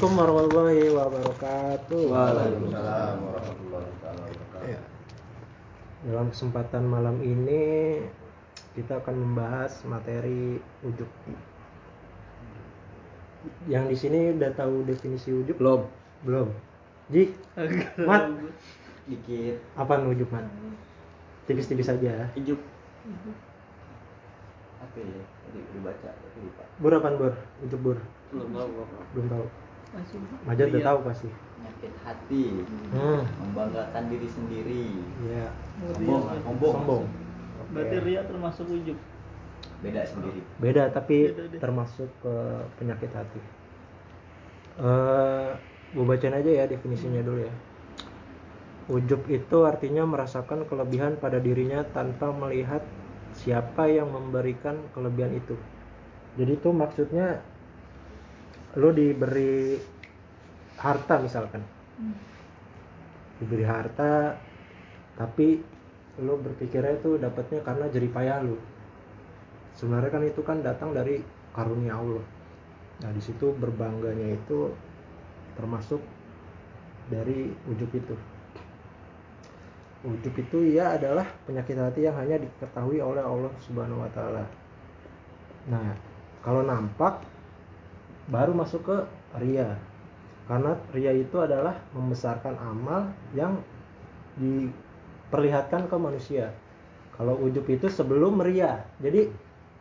Assalamualaikum warahmatullahi wabarakatuh. Waalaikumsalam warahmatullahi wabarakatuh. Ya. Dalam kesempatan malam ini kita akan membahas materi ujub. Yang di sini udah tahu definisi ujub? Belum. Belum. Ji, Mat, Dikit. apa ujub, Mat? Tipis-tipis aja. Ijuk. Apa ya? Tadi udah baca tapi lupa. Bur apaan, Bur? Ujub, Bur? Belum tahu. Belum tahu. Masih Majid udah Iya. tahu pasti. Penyakit hati, Hmm. membanggakan diri sendiri. Iya. Sombong, sombong. Sombong. Berarti Oke. ria termasuk ujub. Beda sendiri. Beda tapi Beda deh. termasuk ke penyakit hati. Eh, gue bacain aja ya definisinya dulu ya. Ujub itu artinya merasakan kelebihan pada dirinya tanpa melihat siapa yang memberikan kelebihan itu. Jadi itu maksudnya lo diberi harta misalkan. Diberi harta tapi lo berpikirnya itu dapatnya karena jerih payah lo sebenarnya kan itu kan datang dari karunia Allah. Nah di situ berbangganya itu termasuk dari ujub itu. Ujub itu ya adalah penyakit hati yang hanya diketahui oleh Allah Subhanahu Wa Taala. Nah kalau nampak baru masuk ke ria. Karena ria itu adalah membesarkan amal yang diperlihatkan ke manusia. Kalau ujub itu sebelum ria. Jadi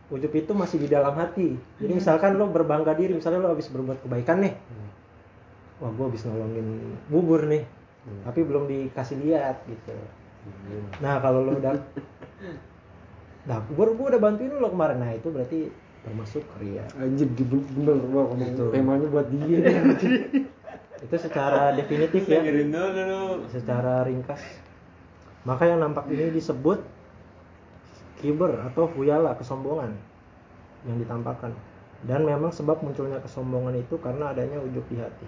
ujub itu masih di dalam hati. Jadi misalkan lo berbangga diri, misalnya lo habis berbuat kebaikan nih. Wah, gue habis nolongin bubur nih. Tapi belum dikasih lihat gitu. Nah, kalau lo udah Nah, gue gue udah bantuin lo kemarin. Nah, itu berarti termasuk ria. Anjir di bener gua ngomong Gitu. temanya buat dia. Itu secara definitif ya. Secara ringkas. Maka yang nampak ini disebut kiber atau huyala kesombongan yang ditampakkan. Dan memang sebab munculnya kesombongan itu karena adanya ujub di hati.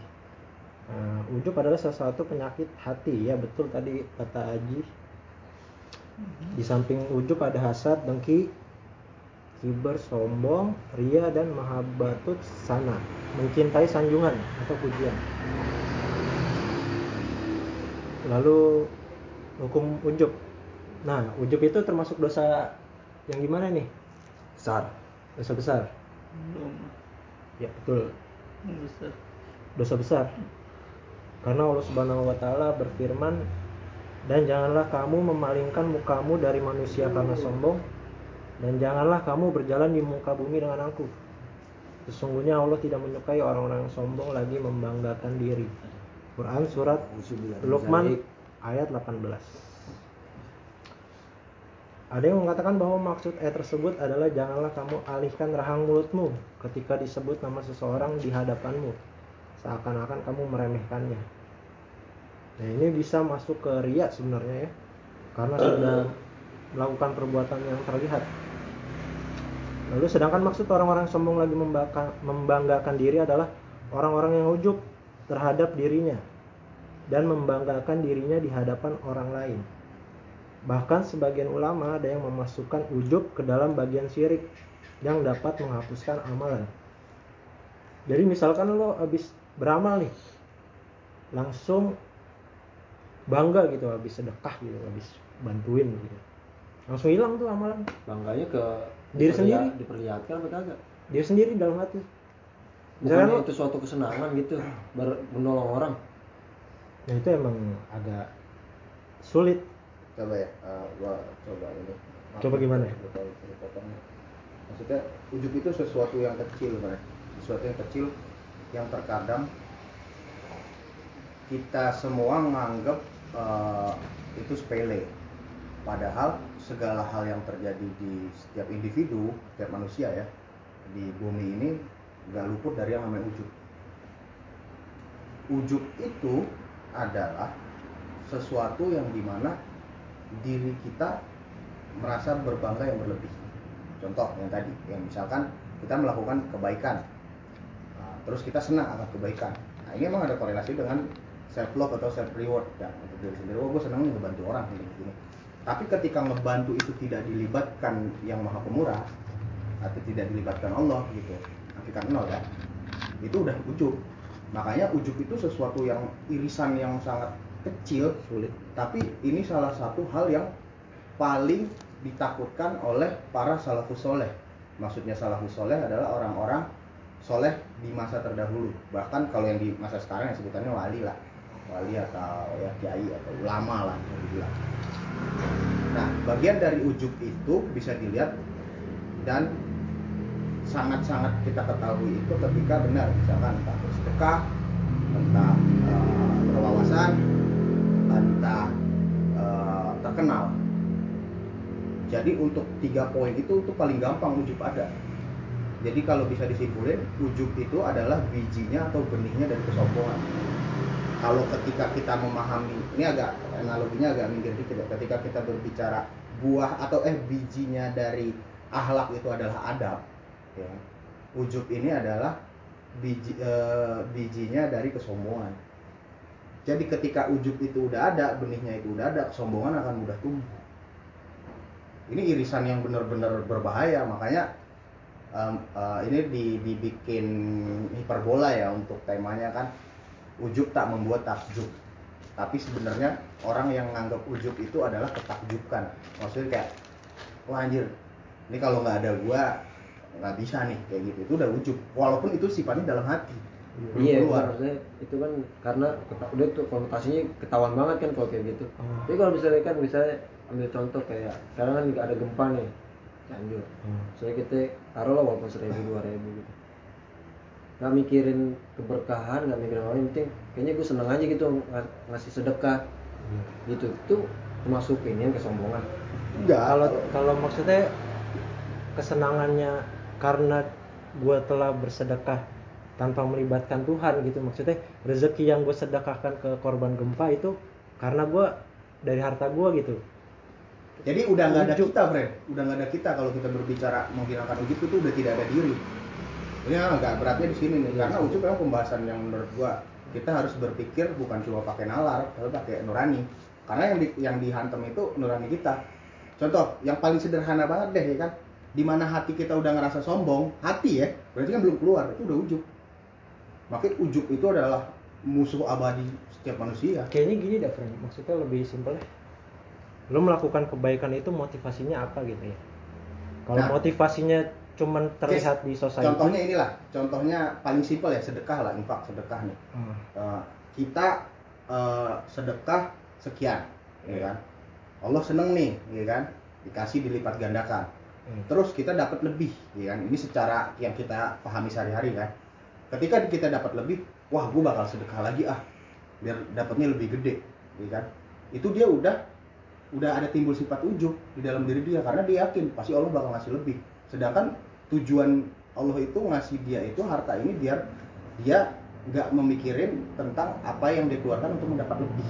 Nah, ujub adalah salah satu penyakit hati ya betul tadi kata Aji. Di samping ujub ada hasad, dengki, kiber, sombong, ria dan mahabbatut sana, mencintai sanjungan atau pujian. Lalu hukum ujub. Nah, ujub itu termasuk dosa yang gimana nih? Besar. Dosa besar. Belum. Ya, betul. Besar. Dosa besar. Karena Allah Subhanahu wa taala berfirman, "Dan janganlah kamu memalingkan mukamu dari manusia karena sombong, dan janganlah kamu berjalan di muka bumi dengan angkuh. Sesungguhnya Allah tidak menyukai orang-orang sombong lagi membanggakan diri." Quran surat Luqman ayat 18. Ada yang mengatakan bahwa maksud ayat tersebut adalah janganlah kamu alihkan rahang mulutmu ketika disebut nama seseorang di hadapanmu seakan-akan kamu meremehkannya. Nah, ini bisa masuk ke riak sebenarnya ya. Karena sudah melakukan perbuatan yang terlihat. Lalu sedangkan maksud orang-orang sombong lagi membanggakan, diri adalah orang-orang yang ujub terhadap dirinya dan membanggakan dirinya di hadapan orang lain. Bahkan sebagian ulama ada yang memasukkan ujub ke dalam bagian syirik yang dapat menghapuskan amalan. Jadi misalkan lo habis beramal nih, langsung bangga gitu, habis sedekah gitu, habis bantuin gitu, langsung hilang tuh amalan. Bangganya ke Diri sendiri. Diperlihatkan apa kagak? Dia sendiri dalam hati. Bukannya lo, itu suatu kesenangan gitu ber- menolong orang. nah itu emang agak sulit. coba ya eh, gua coba ini Coba gimana? Gua tahu ini potongnya. maksudnya ujub itu sesuatu yang kecil kan sesuatu yang kecil yang terkadang kita semua menganggap eh, itu sepele padahal segala hal yang terjadi di setiap individu setiap manusia ya di bumi ini nggak luput dari yang namanya ujub ujub itu adalah sesuatu yang di mana diri kita merasa berbangga yang berlebih. Contoh yang tadi, yang misalkan kita melakukan kebaikan, Nah, terus kita senang akan kebaikan. Nah ini emang ada korelasi dengan self love atau self reward ya untuk diri sendiri. Oh gue senang nih ngebantu orang gini gini. Tapi ketika ngebantu itu tidak dilibatkan yang maha pemurah atau tidak dilibatkan Allah gitu, hakikat nol ya, itu udah ujub. makanya ujub itu sesuatu yang irisan yang sangat kecil sulit. tapi ini salah satu hal yang paling ditakutkan oleh para salafus soleh. Maksudnya salafus soleh adalah orang-orang soleh di masa terdahulu. Bahkan kalau yang di masa sekarang ya sebutannya wali lah. Wali atau ya kiai atau ulama lah dibilang nah bagian dari ujub itu bisa dilihat dan sangat-sangat kita ketahui itu ketika benar misalkan entah bersedekah entah eh, berwawasan entah eh, terkenal. Jadi untuk tiga poin itu itu paling gampang ujub ada. Jadi kalau bisa disimpulin ujub itu adalah bijinya atau benihnya dari kesombongan kalau ketika kita memahami ini agak analoginya agak minggir dikit ya. Ketika kita berbicara buah atau eh bijinya dari ahlak itu adalah adab ya. Ujub ini adalah biji eh, bijinya dari kesombongan. Jadi ketika ujub itu udah ada benihnya itu udah ada kesombongan akan mudah tumbuh. Ini irisan yang benar-benar berbahaya. Makanya em, eh, ini di- dibikin hiperbola ya untuk temanya kan ujub tak membuat takjub tapi sebenarnya orang yang nganggap ujub itu adalah ketakjuban maksudnya kayak wah anjir ini kalau nggak ada gua nggak bisa nih kayak gitu itu udah ujub walaupun itu sifatnya dalam hati belum Iya, keluar maksudnya itu kan karena udah tuh konotasinya ketahuan banget kan kalau kayak gitu. Hmm. Tapi kalau misalnya kan misalnya ambil contoh kayak sekarang kan ada gempa nih Cianjur. Hmm. Saya kita taruh lah walaupun seribu dua ribu gitu. Gak mikirin keberkahan, gak mikirin orang yang penting kayaknya gue seneng aja gitu ng- ngasih sedekah Iya. gitu. Itu termasuk ini yang kesombongan. enggak kalau kalau maksudnya kesenangannya karena gue telah bersedekah tanpa melibatkan Tuhan gitu maksudnya rezeki yang gue sedekahkan ke korban gempa itu karena gue dari harta gue gitu Jadi udah nggak ada kita, Fred. Udah nggak ada kita kalau kita berbicara menghilangkan ujub itu udah tidak ada diri. Ini agak beratnya di sini nih, karena ujub memang pembahasan yang menurut gua kita harus berpikir bukan cuma pakai nalar, tapi pakai nurani. Karena yang di, yang dihantam itu nurani kita. Contoh, yang paling sederhana banget deh ya kan, di mana hati kita udah ngerasa sombong, hati ya, berarti kan belum keluar, itu udah ujub. Makanya ujub itu adalah musuh abadi setiap manusia. kayaknya gini dah friend maksudnya lebih simpel ya lo melakukan kebaikan itu motivasinya apa gitu ya kalau Nah. motivasinya cuman terlihat di society Contohnya inilah, contohnya paling simpel ya sedekah lah, infak sedekah nih. Hmm. Eh, kita eh, sedekah sekian, ya kan? Allah seneng nih, ya kan? Dikasih dilipat gandakan. Hmm. Terus kita dapat lebih, ya kan? Ini secara yang kita pahami sehari-hari kan. Ketika kita dapat lebih, wah gue bakal sedekah lagi ah, biar dapatnya lebih gede, ya kan? Itu dia udah udah ada timbul sifat ujub di dalam diri dia karena dia yakin pasti Allah bakal ngasih lebih. Sedangkan tujuan Allah itu ngasih dia itu harta ini biar dia nggak memikirin tentang apa yang dikeluarkan untuk mendapat lebih.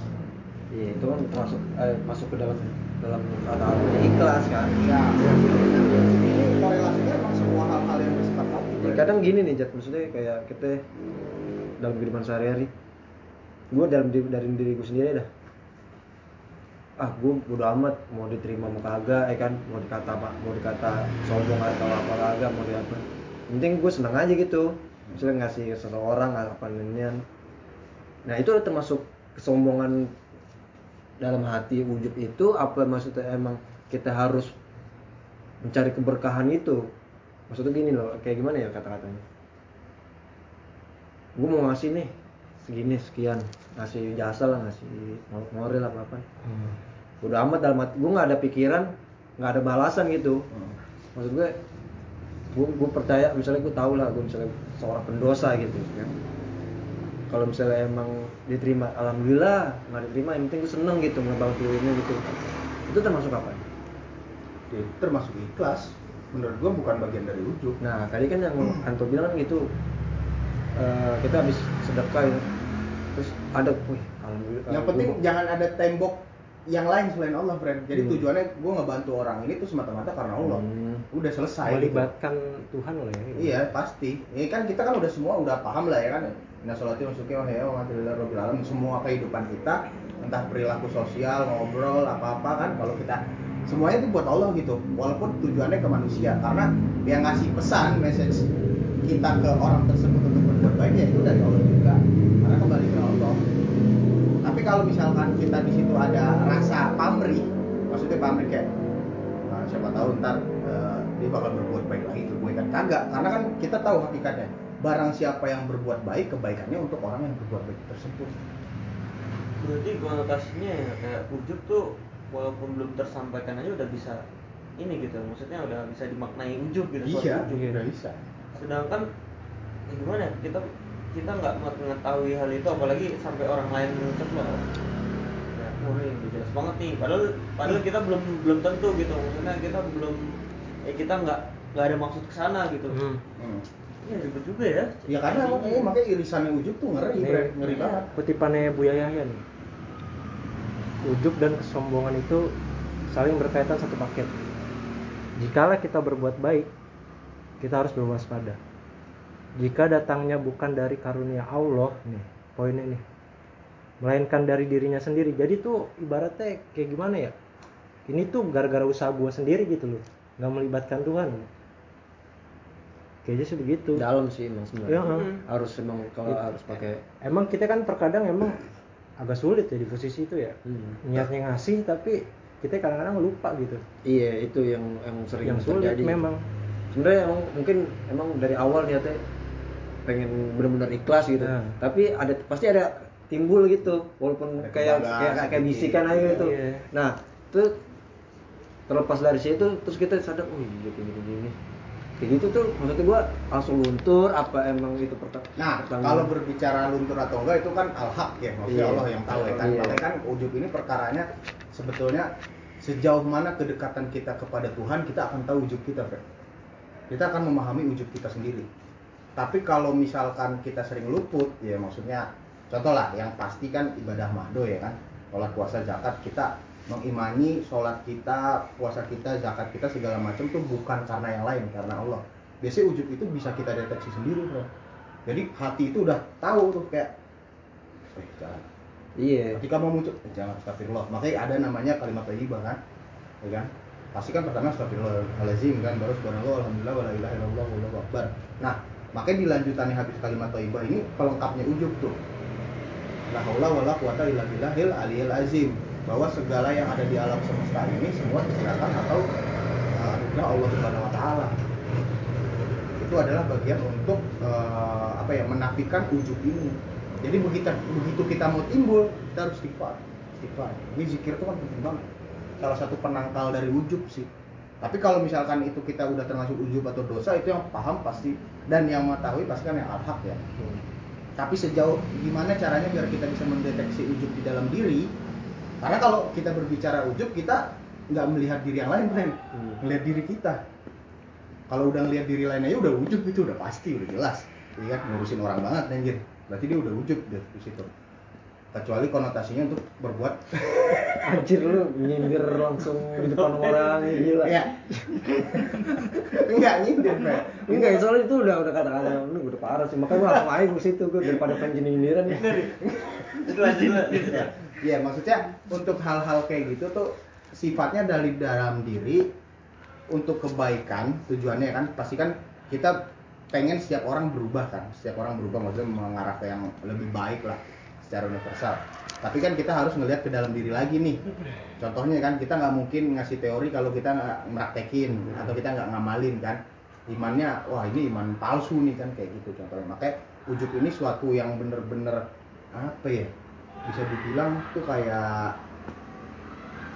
Iya, itu kan termasuk eh, masuk ke dalam dalam kata ikhlas kan. Ya, ini korelasinya emang semua hal-hal yang bersifat hati. Ya, kadang gini nih Jat, maksudnya kayak kita dalam kehidupan sehari-hari gue dalam dari diri gue sendiri dah ah gue bodo amat mau diterima mau kagak ya kan? Mau dikata apa mau dikata sombong atau apa kagak mau di apa. Penting gue seneng aja gitu. Misalnya ngasih seseorang apa nenian nah itu termasuk kesombongan dalam hati wujud itu apa maksudnya emang kita harus mencari keberkahan itu? Maksudnya gini loh kayak gimana ya kata-katanya? Gue mau ngasih nih segini sekian. Ngasih jasa lah ngasih mo- moral apa apa Hmm. Udah amat dalam hati. Gue nggak ada pikiran nggak ada balasan gitu. Hmm. maksud gue gue, gue percaya misalnya gue tahu lah gue misalnya seorang pendosa gitu kan. Kalau misalnya emang diterima alhamdulillah nggak diterima yang penting gue seneng gitu ngebantu ini gitu. Itu termasuk apa? Ya, termasuk ikhlas. Menurut gua bukan bagian dari ujub. nah tadi kan yang Anto bilang kan gitu. Eh, kita habis sedekah ya. Terus ada wih alhamdulillah Yang penting jangan ada tembok yang lain selain Allah, friend. Jadi Hmm. tujuannya gua ngebantu orang ini tuh semata-mata karena Allah. Hmm. Udah selesai. gitu. melibatkan Tuhan loh ya Iya pasti. Ini kan kita kan udah semua udah paham lah ya kan. Inna sholati wa nusuki wa wa rabbil alamin. Semua kehidupan kita entah perilaku sosial, ngobrol, apa-apa kan kalau kita semuanya itu buat Allah gitu. Walaupun tujuannya ke manusia karena yang ngasih pesan message kita ke orang tersebut untuk berbuat baik ya itu dari Allah juga karena kembali ke tapi kalau misalkan kita di situ ada rasa pamrih maksudnya pamrih kayak nah, siapa tahu ntar eh, dia bakal berbuat baik lagi ke gue kan kagak. Karena kan kita tahu hakikatnya barang siapa yang berbuat baik kebaikannya untuk orang yang berbuat baik tersebut. Berarti konotasinya ya kayak ujub tuh walaupun belum tersampaikan aja udah bisa ini gitu maksudnya udah bisa dimaknai ujub gitu iya ujub. udah bisa. Sedangkan ya gimana ya, kita kita nggak mengetahui hal itu apalagi sampai orang lain mengucap loh ya oh ini udah jelas banget nih padahal padahal kita belum belum tentu gitu maksudnya kita belum ya kita nggak nggak ada maksud ke sana gitu Hmm. Hmm. ya ribet juga ya ya karena makanya, makanya irisannya ujub tuh ngeri Ini- Bre. ngeri banget Kutipannya Buya Yahya nih. Ujub dan kesombongan itu saling berkaitan satu paket. Jikalau kita berbuat baik, kita harus berwaspada. Jika datangnya bukan dari karunia Allah, nih poinnya nih, melainkan dari dirinya sendiri. Jadi tuh ibaratnya kayak gimana ya? Ini tuh gara-gara usaha gua sendiri gitu loh, nggak melibatkan Tuhan. Kayaknya sih begitu. dalam sih emang sebenarnya Ya, harus emang kalau Iya. harus pakai Emang kita kan terkadang emang agak sulit ya di posisi itu ya. hmm. Niatnya ngasih tapi kita kadang-kadang lupa gitu. iya itu yang yang sering Yang sulit terjadi memang. sebenarnya emang mungkin emang dari awal niatnya pengen benar-benar ikhlas gitu Nah. tapi ada pasti ada timbul gitu walaupun Ada kayak kayak kayak bisikan aja gitu Iya. nah itu terlepas dari situ terus kita sadar oh iya kayak gini gini kayak gitu tuh maksudnya gua langsung luntur apa emang itu pertama Nah, kalau berbicara luntur atau enggak itu kan al-haq ya, maksudnya Iya. Allah yang tahu ya kan. Iya. Makanya kan ujub ini perkaranya sebetulnya sejauh mana kedekatan kita kepada Tuhan, kita akan tahu ujub kita, Fred. Kita akan memahami ujub kita sendiri. Tapi kalau misalkan kita sering luput, ya maksudnya contoh lah yang pasti kan ibadah mahdo ya kan. Sholat puasa zakat kita mengimani sholat kita, puasa kita, zakat kita segala macam tuh bukan karena yang lain, karena Allah. Biasanya ujub itu bisa kita deteksi sendiri, bro. Jadi hati itu udah tahu tuh kayak, eh jangan. iya Ketika mau muncul, eh, jangan astagfirullah. Makanya ada namanya kalimat thayyibah kan, ya kan? Pasti kan pertama astagfirullahaladzim kan, baru subhanallah, alhamdulillah, wala ilaha illallah, wallahu akbar. Nah, makanya di habis kalimat thayyibah ini pelengkapnya ujub tuh. La haula wala quwata illa billahil aliyil azim. Bahwa segala yang ada di alam semesta ini semua diserahkan atau uh, anugerah Allah Subhanahu wa taala. Itu adalah bagian untuk uh, apa ya menafikan ujub ini. Jadi begitu begitu kita mau timbul, kita harus istighfar. Istighfar. Ini zikir itu kan penting banget. Salah satu penangkal dari ujub sih. Tapi kalau misalkan itu kita udah termasuk ujub atau dosa itu yang paham pasti dan yang mengetahui pasti kan yang al-haq ya. Tapi sejauh gimana caranya biar kita bisa mendeteksi ujub di dalam diri? Karena kalau kita berbicara ujub kita nggak melihat diri yang lain, friend. Hmm. Melihat diri kita. Kalau udah ngelihat diri lain aja udah ujub itu udah pasti udah jelas. Iya kan ngurusin orang banget anjir. Berarti dia udah ujub di situ. Kecuali konotasinya untuk berbuat. Anjir lu nyindir langsung di depan orang gila. Ya. Enggak nyindir, friend. enggak ya, soalnya itu udah udah kata-kata lu udah parah sih. Makanya gua langsung aja ke situ gua daripada pengen nyindiran. Ya ya, ya maksudnya untuk hal-hal kayak gitu tuh sifatnya dari dalam diri untuk kebaikan tujuannya kan pasti kan kita pengen setiap orang berubah kan. Setiap orang berubah maksudnya mengarah ke yang lebih baik lah secara universal. Tapi kan kita harus ngelihat ke dalam diri lagi nih. Contohnya kan kita nggak mungkin ngasih teori kalau kita nggak meraktekin atau kita nggak ngamalin kan? Imannya wah ini iman palsu nih kan? Kayak gitu contohnya. Makanya ujub ini suatu yang bener-bener apa ya bisa dibilang tuh kayak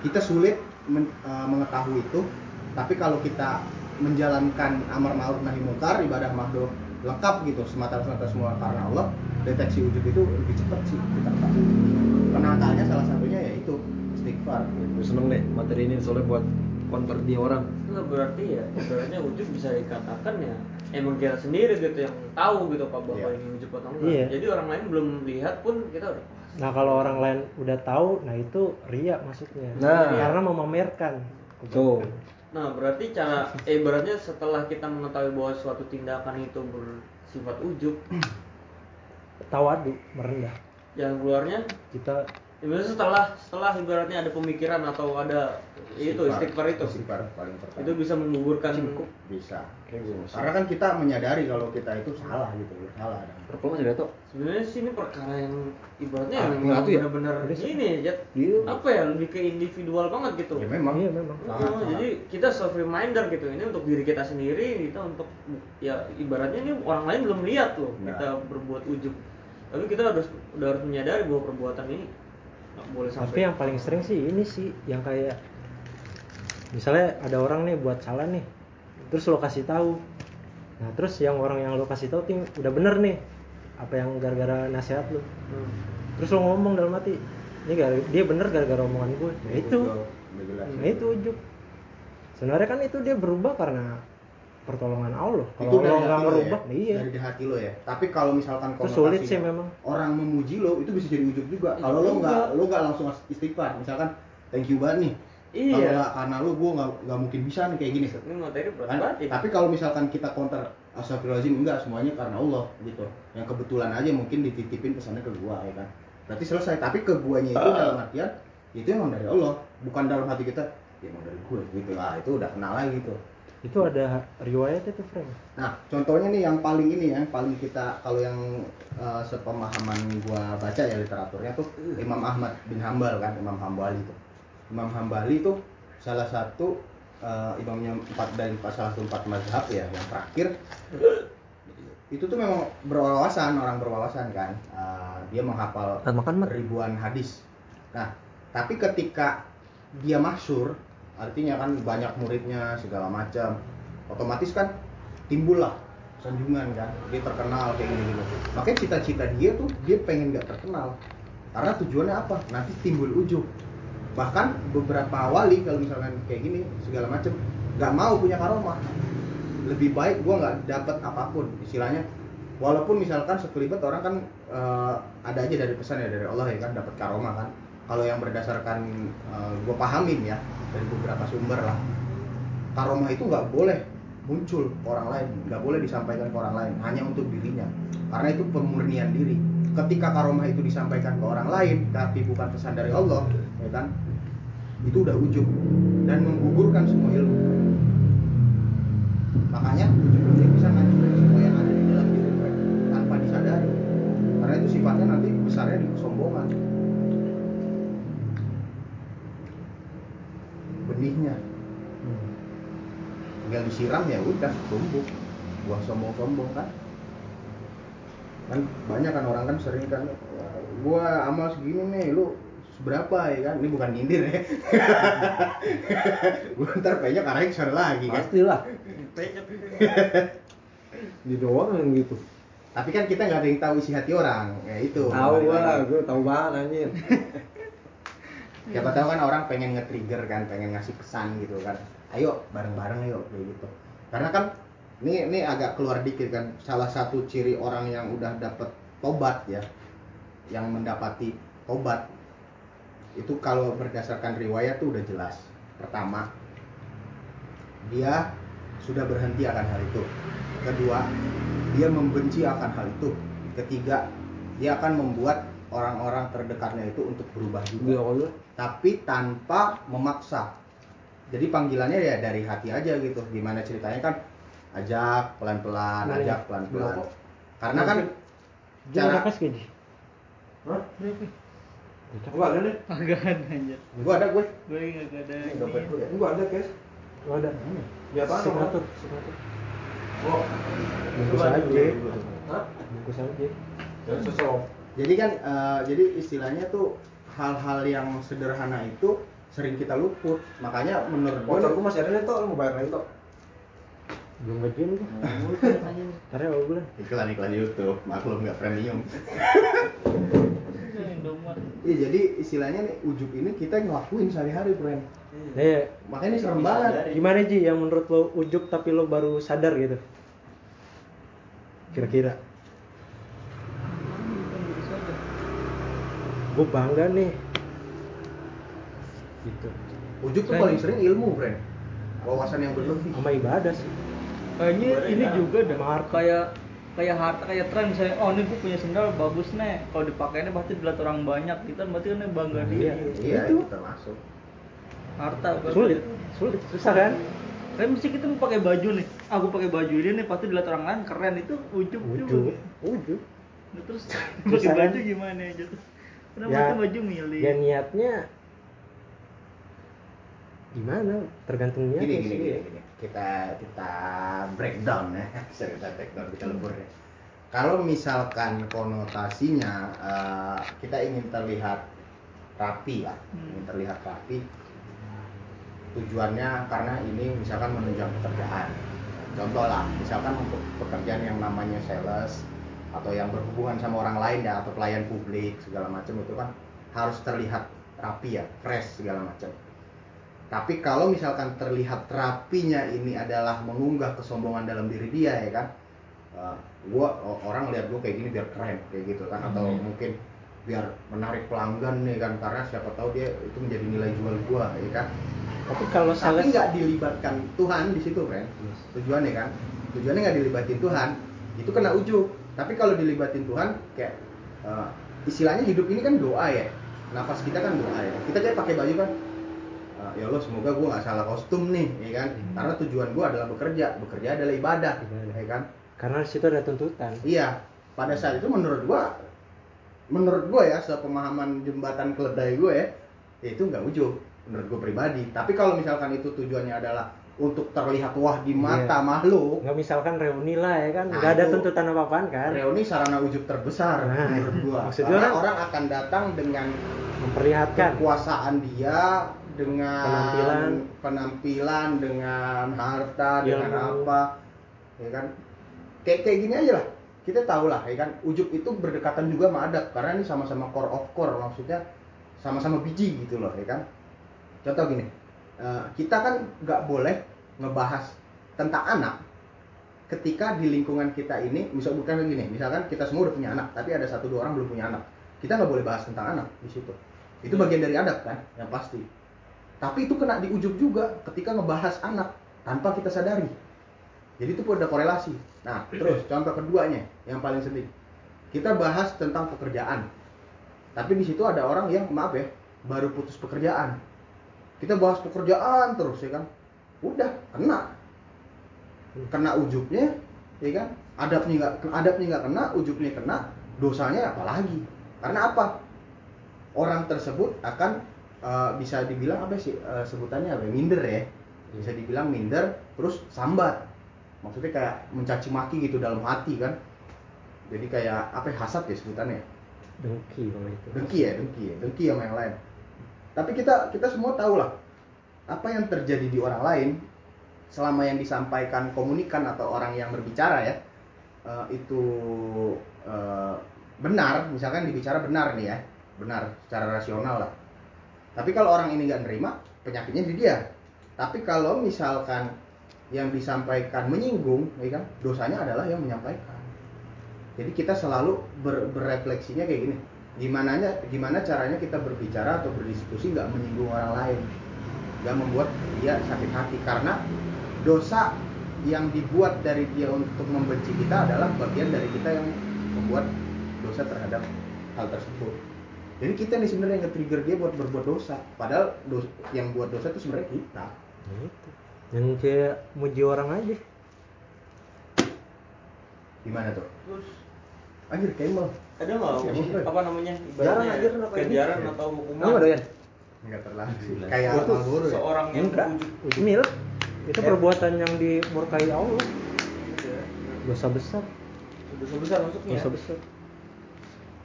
kita sulit men- eh, mengetahui itu. Tapi kalau kita menjalankan amar ma'ruf nahi munkar ibadah mahdoh lengkap gitu semata-mata semua karena Allah deteksi ujub itu lebih cepat sih kita penangkalnya salah satunya yaitu istighfar Gua seneng deh materi ini soalnya buat konver dia orang Nggak berarti ya sebenarnya ujub bisa dikatakan ya emang kita sendiri gitu yang tahu gitu pak bahwa Iya. ini ujub atau enggak Iya. jadi orang lain belum lihat pun kita udah Nah kalau orang lain udah tahu, nah itu ria maksudnya. Nah. Karena memamerkan. Tuh. Nah berarti cara eh ibaratnya setelah kita mengetahui bahwa suatu tindakan itu bersifat ujub Tawadu, merendah. yang keluarnya Kita Ibaratnya setelah setelah ibaratnya ada pemikiran atau ada itu istighfar itu istighfar paling pertama itu bisa menggugurkan bisa Kayak gue masih. karena kan kita menyadari kalau kita itu salah gitu salah masih ada tuh. sebenarnya sih ini perkara yang ibaratnya Ah, yang ya? benar-benar ini ya Iya. apa ya lebih ke individual banget gitu ya memang Iya, memang. Sangat, sangat. jadi kita self reminder gitu ini untuk diri kita sendiri kita untuk ya ibaratnya ini orang lain belum lihat loh Nah. kita berbuat ujub tapi kita harus udah harus menyadari bahwa perbuatan ini boleh sampai Tapi yang paling sering sih ini sih yang kayak misalnya ada orang nih buat salah nih, terus lo kasih tahu. Nah terus yang orang yang lo kasih tahu tuh udah bener nih apa yang gara-gara nasihat lo. Hmm. Terus lo ngomong dalam hati, ini gara dia bener gara-gara omongan gue. Nah itu, nah itu ujuk. Sebenarnya kan itu dia berubah karena pertolongan Allah. itu Kalau dari lo hati nggak lo ngerubah, ya? iya. dari di hati lo ya tapi kalau misalkan Itu sulit sih memang. orang memuji lo itu bisa jadi ujub juga Iya kalau lo nggak lo nggak langsung istighfar misalkan thank you banget nih Iya. kalau nggak karena lo gue nggak nggak mungkin bisa nih kayak gini ini materi berat Kan? banget ya. tapi kalau misalkan kita counter astagfirullahaladzim enggak semuanya karena Allah gitu yang kebetulan aja mungkin dititipin pesannya ke gua ya kan berarti selesai tapi ke guanya itu dalam artian itu emang dari Allah bukan dalam hati kita ya emang dari gue gitu lah itu udah kenal lagi gitu Itu ada riwayatnya tuh, Frank. Nah, contohnya nih yang paling ini ya, paling kita kalau yang eh, sepemahaman gua baca ya literaturnya tuh Imam Ahmad bin Hambal kan, Imam Hambali tuh. Imam Hambali tuh salah satu eh, imamnya empat dari salah satu empat mazhab ya, yang terakhir. Itu tuh memang berwawasan orang berwawasan kan. Eh, dia menghafal Dan makan, ribuan hadis. Nah tapi ketika dia masyur artinya kan banyak muridnya segala macam. Otomatis kan timbul lah sanjungan kan. Dia terkenal kayak gini gitu makanya cita-cita dia tuh dia pengen nggak terkenal. Karena tujuannya apa? Nanti timbul ujub bahkan beberapa wali kalau misalkan kayak gini segala macam nggak mau punya karomah. Lebih baik gua nggak dapat apa pun istilahnya. Walaupun misalkan sekelibat orang kan eh, ada aja dari pesan ya dari Allah ya kan dapat karomah kan kalau yang berdasarkan eh, gua pahamin ya dari beberapa sumber lah. Karomah itu nggak boleh muncul ke orang lain nggak boleh disampaikan ke orang lain hanya untuk dirinya. Karena itu pemurnian diri. Ketika karomah itu disampaikan ke orang lain tapi bukan pesan dari Allah ya kan itu udah ujub dan menggugurkan semua ilmu. Makanya ini bisa ngancurin semua yang ada di dalam diri mereka tanpa disadari. Karena itu sifatnya nanti besarnya di benihnya tinggal disiram ya udah tumbuh. Buah sombong-sombong kan? Kan banyak kan orang kan sering kan "Wah, gua amal segini nih lu seberapa ya kan? Ini bukan nyindir ya. Gua ntar penyok arahnya ke sana lagi kan? Pastilah. Di doang yang gitu. tapi kan kita nggak ada yang tahu isi hati orang ya itu. Tahu lagi. gua tahu banget anjir. siapa tahu kan orang pengen nge-trigger kan pengen ngasih pesan gitu kan. Ayo bareng-bareng ayo kayak gitu. Karena kan ini ini agak keluar dikit kan. Salah satu ciri orang yang udah dapet tobat ya yang mendapati tobat itu kalau berdasarkan riwayat tuh udah jelas. Pertama dia sudah berhenti akan hal itu. Kedua dia membenci akan hal itu. Ketiga dia akan membuat orang-orang terdekatnya itu untuk berubah juga Dia Allah. tapi tanpa memaksa. Jadi panggilannya ya dari hati aja gitu. Gimana ceritanya kan ajak pelan-pelan, Boleh. ajak pelan-pelan. Boleh. Karena kan Dia cara gaji? Hah? Berapa? Enggak ada nih. Agak ada anjir. gua ada gue. Gue nggak ada. Ini dompet gue ya. Enggak ada, guys. Lo ada? Di apaan? Signatur, signatur. Oh. Bungkus aja. Hah? Bungkus aja. Dan sosok. Jadi kan eh, jadi istilahnya tuh hal-hal yang sederhana itu sering kita luput. Makanya menurut gue Motorku masih ada nih, Tok. Lu mau bayar lagi, Tok? Belum gajian gua. Ntar ya bulan. iklan iklan YouTube, maklum nggak premium. Iya jadi istilahnya nih ujub ini kita ngelakuin sehari-hari, Bren. Nih, Makanya ini serem banget. gimana Ji yang menurut lo ujuk tapi lo baru sadar gitu? Kira-kira. Gue bangga nih. Gitu. Ujub tuh paling sering ilmu, Bren. Wawasan yang berlebih. Sama ibadah sih. Kayaknya ini juga dah Mahar. kayak kayak harta kayak tren misalnya oh ini gue punya sendal bagus nih kalau dipakainya pasti dilihat orang banyak kita berarti kan bangga Iya. diri iya Itu. itu termasuk harta sulit sulit susah kan Kayak mesti kita mau pakai baju nih, aku pakai baju ini nih pasti dilihat orang lain keren itu ujub ujub juga. ujub Nah, terus pakai kan? baju gimana aja tuh? Kenapa Ya, tuh baju milih? ya niatnya gimana? Tergantung niatnya gini gini sih. gini gini. Kita kita breakdown ya. Kita breakdown kita lebur ya. Kalau misalkan konotasinya eh, kita ingin terlihat rapi lah Hmm. ingin terlihat rapi. Tujuannya karena ini misalkan menunjang pekerjaan. Contoh lah misalkan untuk pekerjaan yang namanya sales atau yang berhubungan sama orang lain ya atau pelayan publik segala macam itu kan harus terlihat rapi ya fresh segala macam. Tapi kalau misalkan terlihat rapinya ini adalah mengunggah kesombongan dalam diri dia ya kan, uh, gua orang lihat gua kayak gini biar keren kayak gitu kan, atau Hmm. mungkin biar menarik pelanggan nih kan, karena siapa tahu dia itu menjadi nilai jual gua ya kan. tapi kalau Tapi nggak dilibatkan Tuhan di situ kan, tujuannya kan, tujuannya nggak dilibatin Tuhan, itu kena ujub. Tapi kalau dilibatin Tuhan, kayak uh, istilahnya hidup ini kan doa ya, nafas kita kan doa ya. Kita kayak pakai baju kan, Uh, ya Allah semoga gue nggak salah kostum nih ya kan. Hmm. karena tujuan gue adalah bekerja. Bekerja adalah ibadah Ibadah. ya kan. Karena situ ada tuntutan. Iya. Pada saat itu menurut gue menurut gue ya sepemahaman jembatan keledai gue ya, itu nggak ujub menurut gue pribadi. Tapi kalau misalkan itu tujuannya adalah untuk terlihat wah di mata Iya. makhluk. Nggak misalkan reuni lah ya kan? Nah, nggak ada tuntutan apa apaan kan? Reuni sarana ujub terbesar Nah, menurut karena gua- orang akan datang dengan memperlihatkan. kekuasaan dia dengan Penampilan. penampilan dengan harta dengan Ilmu. apa ya kan? Kayak kayak gini aja lah. Kita tahu lah ya kan? Ujub itu berdekatan juga sama adab karena ini sama-sama core of core maksudnya sama-sama biji gitu loh ya kan? Contoh gini eh, kita kan nggak boleh ngebahas tentang anak ketika di lingkungan kita ini misal bukan gini misalkan kita semua udah punya anak tapi ada satu dua orang belum punya anak. Kita nggak boleh bahas tentang anak di situ. Itu bagian dari adab kan? Yang pasti. Tapi itu kena di ujub juga ketika ngebahas anak tanpa kita sadari. Jadi itu ada korelasi. Nah terus contoh keduanya yang paling sedih kita bahas tentang pekerjaan. Tapi di situ ada orang yang maaf ya baru putus pekerjaan kita bahas pekerjaan terus ya kan? Udah kena. Kena ujubnya ya kan? Adabnya nggak adabnya nggak kena ujubnya kena dosanya apalagi karena apa? Orang tersebut akan eh, bisa dibilang apa sih eh, sebutannya apa ya? minder ya. Bisa dibilang minder terus sambat maksudnya kayak mencaci maki gitu dalam hati kan? Jadi kayak apa ya, hasad ya sebutannya? Dengki kalau itu. Dengki ya dengki ya. Dengki sama yang lain tapi kita kita semua tahu lah apa yang terjadi di orang lain selama yang disampaikan komunikan atau orang yang berbicara ya eh, itu eh, benar. Misalkan dibicara benar nih ya benar secara rasional lah. Tapi kalau orang ini nggak nerima penyakitnya di dia. Tapi kalau misalkan yang disampaikan menyinggung ya kan dosanya adalah yang menyampaikan. Jadi kita selalu ber- berefleksinya kayak gini gimana gimana caranya kita berbicara atau berdiskusi nggak menyinggung orang lain? Nggak membuat dia sakit hati. Karena dosa yang dibuat dari dia untuk membenci kita adalah bagian dari kita yang membuat dosa terhadap hal tersebut. Jadi kita nih sebenarnya yang nge-trigger dia buat berbuat dosa. Padahal dos- yang buat dosa itu sebenarnya kita. Itu yang kayak muji orang aja. Gimana tuh? Terus? Anjir kemel ada nggak apa namanya Jarang aja kenapa ini? ganjaran Ya. atau hukuman kamu doyan nggak terlalu kayak ya? seorang yang ujub mil itu Eh. perbuatan yang dimurkai Allah dosa besar dosa besar maksudnya dosa besar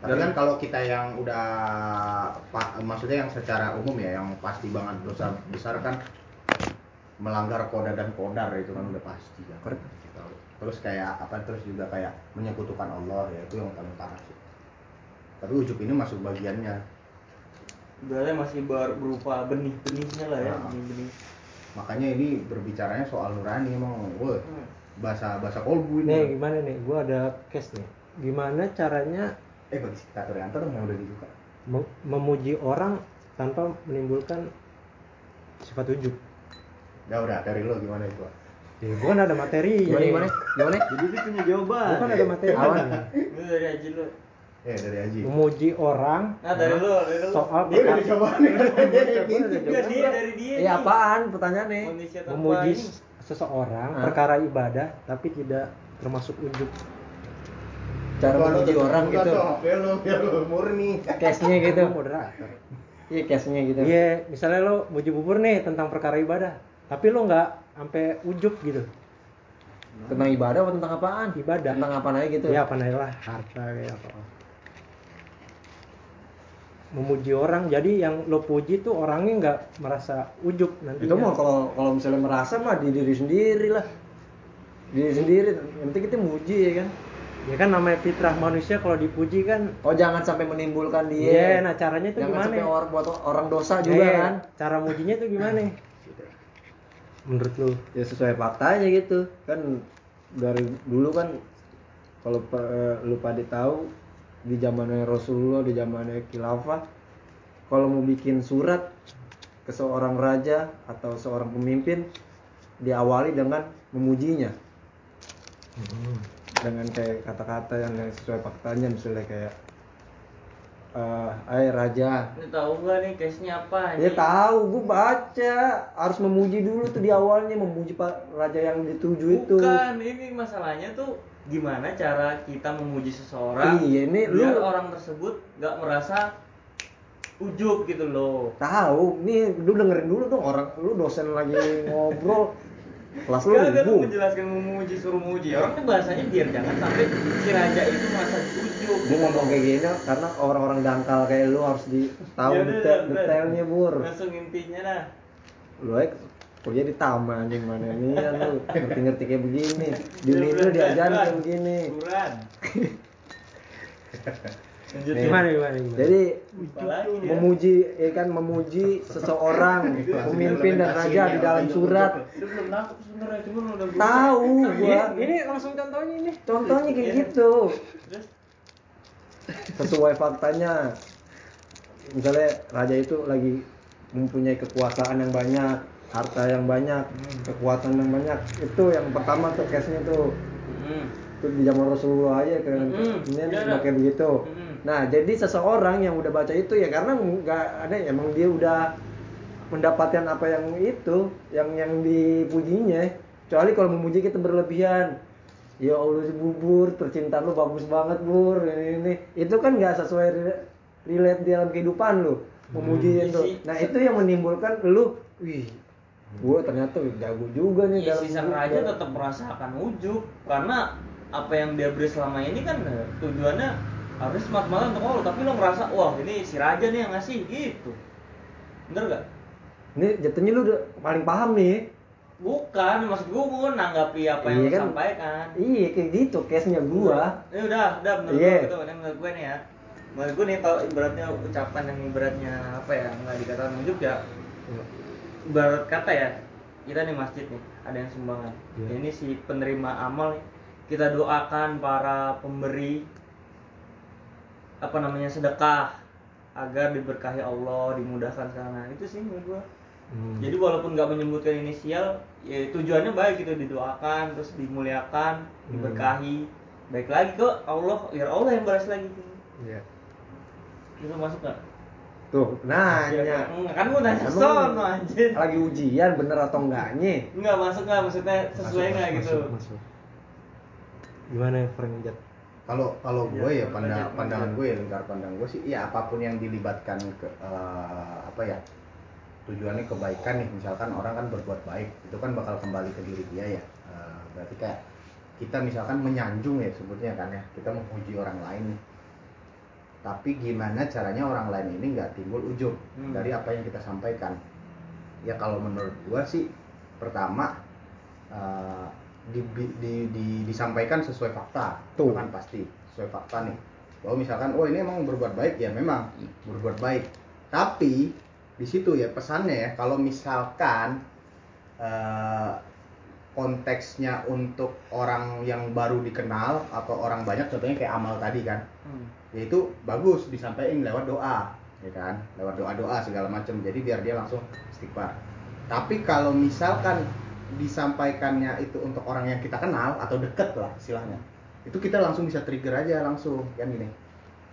Tapi kan kalau kita yang udah maksudnya yang secara umum ya yang pasti banget dosa besar kan melanggar koda dan kodar itu kan udah pasti kan. Gitu. Terus kayak apa terus juga kayak menyekutukan Allah ya itu yang paling parah sih. Tapi ujub ini masuk bagiannya. berarti masih ber- berupa benih-benihnya lah ya Ah. benih-benih Makanya ini berbicaranya soal nurani emang, wah Hmm. bahasa bahasa kolbu nih ini. gimana nih gua ada case nih gimana caranya Eh bagi kita dong yang udah dibuka. mem- memuji orang tanpa menimbulkan sifat ujub Ya udah dari lo gimana itu? Ya, gua kan ada materi. Gimana gimana? Gimana? Jadi dia punya jawaban. Gua kan ada materi. Awan. Itu dari Haji lu. Eh dari Haji. Memuji orang Nah, dari lu, dari lu. soal Dia udah dicobain. Enggak dia dari dia. Iya nih. apaan pertanyaannya? Memuji ini. seseorang Hah? perkara ibadah tapi tidak termasuk ujub. Cara memuji orang gitu. Ya lu, ya lu murni. Case-nya gitu. Moderator. Iya case-nya gitu. Iya, misalnya lo muji bubur nih tentang perkara ibadah, tapi lo nggak sampai ujub gitu. Tentang ibadah apa tentang apaan? Ibadah. Tentang apa aja gitu. Ya apa lah harta kayak apa. Memuji orang, jadi yang lo puji tuh orangnya nggak merasa ujub nanti. Itu mah kalau kalau misalnya merasa mah di diri sendiri lah. Diri sendiri. Nanti kita muji ya kan. Ya kan namanya fitrah manusia kalau dipuji kan. Oh jangan sampai menimbulkan Iya, dia. nah caranya tuh jangan gimana? sampai orang buat orang dosa juga Iya, kan. Cara mujinya tuh gimana? Menurut lo? Ya sesuai faktanya gitu. Kan dari dulu kan kalau pa- lu pada tahu di zamannya Rasulullah, di zamannya Khilafah kalau mau bikin surat ke seorang raja atau seorang pemimpin diawali dengan memujinya. Dengan kayak kata-kata yang sesuai faktanya misalnya kayak eh "Hai raja. Ini tahu nggak nih case-nya apa? dia Ini- tahu gue baca. Harus memuji dulu tuh di awalnya memuji pak raja yang dituju itu. Bukan, ini masalahnya tuh gimana cara kita memuji seseorang Iya, ini biar lu- orang tersebut nggak merasa ujub gitu loh. tahu nih lu dengerin dulu dong orang lu dosen lagi ngobrol kelas lu Gak menjelaskan memuji suruh memuji orang tuh bahasanya biar jangan sampai si raja itu merasa ujub. gue ngomong kayak gini karena orang-orang dangkal kayak lu harus di tahu Ya udah, detail detailnya bur Langsung intinya dah. lu kuliah di taman anjing mana nih ya lu ngerti-ngerti kayak begini di Udah, Unil udah, diajarin kayak begini. Lanjut Nih. ya. Gimana gimana gimana? jadi Apalagi dia? memuji ya kan memuji seseorang pemimpin dan raja di dalam surat tahu gua ini langsung contohnya ini. contohnya kayak Iya. gitu sesuai faktanya misalnya raja itu lagi mempunyai kekuasaan yang banyak harta yang banyak kekuatan yang banyak itu yang pertama tuh case nya tuh Hmm. itu di zaman Rasulullah aja kan Mm-mm. ini Iya, iya. pakai begitu Mm-mm. nah jadi seseorang yang udah baca itu ya karena nggak ada emang dia udah mendapatkan apa yang itu yang yang dipujinya kecuali kalau memuji kita berlebihan ya Allah bubur percintaan lu bagus banget bur ini, ini. itu kan nggak sesuai re- relate dalam kehidupan lu memuji Hmm. itu Isi- nah itu yang menimbulkan lu wih gue ternyata jago juga nih Ya, si sang hidup raja gua." tetap merasakan ujub karena apa yang dia beri selama ini kan eh, tujuannya harus smart untuk Allah tapi lo ngerasa wah ini si raja nih yang ngasih gitu. Bener gak? ini jatuhnya lu udah paling paham nih. Bukan maksud gue gue nanggapi apa yang Iya lo kan? sampaikan. Iya kayak gitu case nya gua. Ini udah udah menurut Iya. gue gitu. Ini menurut gue nih ya. Menurut gue nih kalau ibaratnya ucapan yang ibaratnya apa ya nggak dikatakan ujub ya ibarat kata ya kita nih masjid nih ada yang sumbangan. Iya. ini si penerima amal kita doakan para pemberi apa namanya sedekah agar diberkahi Allah dimudahkan sana itu sih menurut gua. Hmm. jadi walaupun nggak menyebutkan inisial ya tujuannya baik gitu didoakan terus dimuliakan diberkahi. Baik lagi ke Allah biar Allah yang balas lagi. Iya. itu masuk nggak tuh Ya, nanya kan, kan gua nanya sono anjir. lagi ujian bener atau enggaknya? Enggak masuk nggak maksudnya sesuai nggak gitu. Masuk, masuk. Gimana Frank? Jat? kalau kalau gue Iya, ya pandang, pandangan lanjut. gue ya lingkar pandang gue sih ya apa pun yang dilibatkan ke eh, apa ya tujuannya kebaikan nih. Misalkan orang kan berbuat baik itu kan bakal kembali ke diri dia ya. Eh, berarti kayak kita misalkan menyanjung ya sebutnya kan ya. Kita memuji orang lain. nih tapi gimana caranya orang lain ini nggak timbul ujub Hmm. dari apa yang kita sampaikan ya kalau menurut gua sih pertama eh, di, di- di- disampaikan sesuai fakta Tuh. kan pasti sesuai fakta nih bahwa misalkan oh ini emang berbuat baik ya memang berbuat baik tapi di situ ya pesannya ya kalau misalkan eh, konteksnya untuk orang yang baru dikenal atau orang banyak contohnya kayak amal tadi kan Hmm. Ya itu bagus disampaikan lewat doa ya kan? Lewat doa doa segala macam. Jadi biar dia langsung istighfar. Tapi kalau misalkan disampaikannya itu untuk orang yang kita kenal atau deket lah istilahnya itu kita langsung bisa trigger aja langsung. Kan gini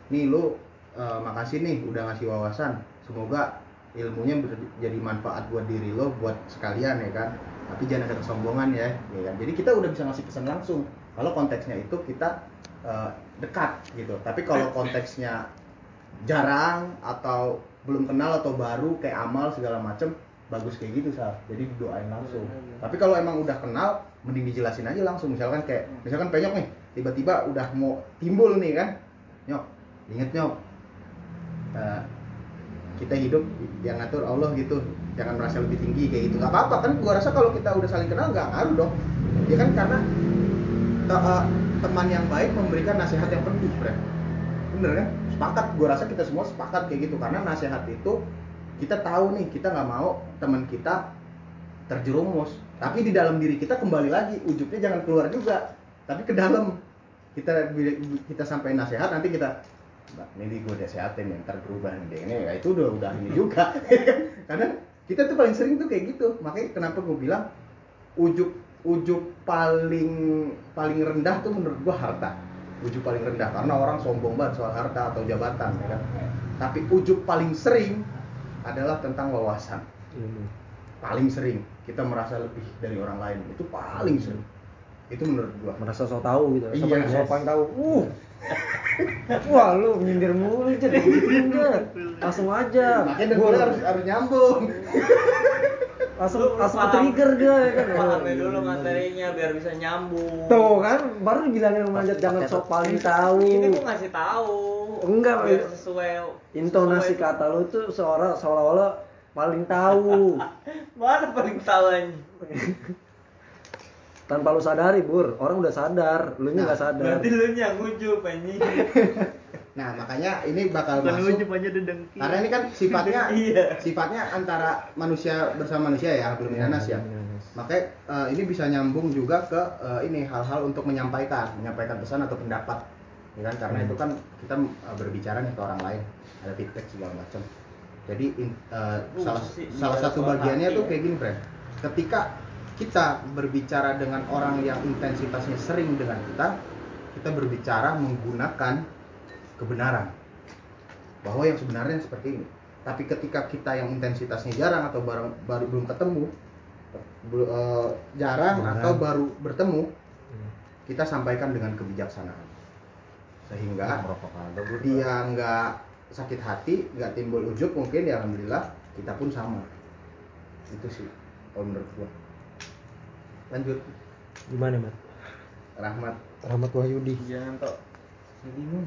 nih lu eh, makasih nih udah ngasih wawasan. Semoga ilmunya jadi manfaat buat diri lo buat sekalian ya kan? Tapi jangan ada kesombongan ya ya kan? Jadi kita udah bisa ngasih pesan langsung. Kalau konteksnya itu kita eh, dekat gitu. Tapi kalau konteksnya jarang atau belum kenal atau baru kayak amal segala macem bagus kayak gitu sah jadi didoain langsung. Tapi kalau emang udah kenal mending dijelasin aja langsung. Misalkan kayak misalkan penyok nih tiba-tiba udah mau timbul nih kan? Nyok inget nyok. Eh, kita hidup yang ngatur Allah gitu. Jangan merasa lebih tinggi kayak gitu. Nggak apa-apa kan? Gua rasa kalau kita udah saling kenal nggak ngaruh dong. Ya kan? Karena eh, teman yang baik memberikan nasihat yang pedih bre bener kan? Sepakat gua rasa kita semua sepakat kayak gitu karena nasihat itu kita tahu nih kita nggak mau teman kita terjerumus. Tapi di dalam diri kita kembali lagi ujungnya jangan keluar juga tapi ke dalam. Kita kita sampai nasihat nanti kita "Mbak, ini gue nasehatin yang ntar berubah nih ini ya itu udah udah ini juga. Karena kita tuh paling sering tuh kayak gitu. Makanya kenapa gue bilang ujuk ujuk paling paling rendah tuh menurut gue harta. Ujuk paling rendah karena orang sombong banget soal harta atau jabatan ya kan? Tapi ujuk paling sering adalah tentang wawasan. Ilmu. paling sering kita merasa lebih dari orang lain itu paling sering. Itu menurut gua. Merasa so tahu gitu Iya, so yes. paling tahu. Uh. Wah lu nyindir mulu. Nyindir. langsung aja. Makanya Gua gua harus harus nyambung langsung Lu langsung paham. trigger dia ya kan Pahami dulu materinya biar bisa nyambung. tuh kan baru dibilangin sama Jet, jangan sok paling tahu Ini gua ngasih tahu. Enggak, biar sesuai intonasi sesuai- kata lu tuh seorang seolah-olah paling tahu Mana paling tahu anjing? tanpa lu sadari bur orang udah sadar lu nya Nah, nggak sadar Berarti lu yang ujub anjing. nah makanya ini bakal Bukan masuk dedengki. karena ini kan sifatnya Iya. sifatnya antara manusia bersama manusia ya belum minanas ya makanya eh, ini bisa nyambung juga ke eh, ini hal-hal untuk menyampaikan menyampaikan pesan atau pendapat ya kan karena Hmm. itu kan kita eh, berbicara nih ke orang lain ada feedback segala macam jadi in- eh, Uh, salah sih, salah satu bagiannya hati tuh ya. kayak gini friend ketika kita berbicara dengan orang yang intensitasnya sering dengan kita kita berbicara menggunakan kebenaran. Bahwa yang sebenarnya seperti ini. Tapi ketika kita yang intensitasnya jarang atau baru, baru belum ketemu bel- eh, jarang Jarang. atau baru bertemu Hmm. kita sampaikan dengan kebijaksanaan. Sehingga dia nggak sakit hati nggak timbul ujub mungkin ya alhamdulillah kita pun sama. Itu sih kalau menurut gua. Lanjut. Gimana mat? Rahmat. Rahmat Wahyudi. Jangan tok. bingung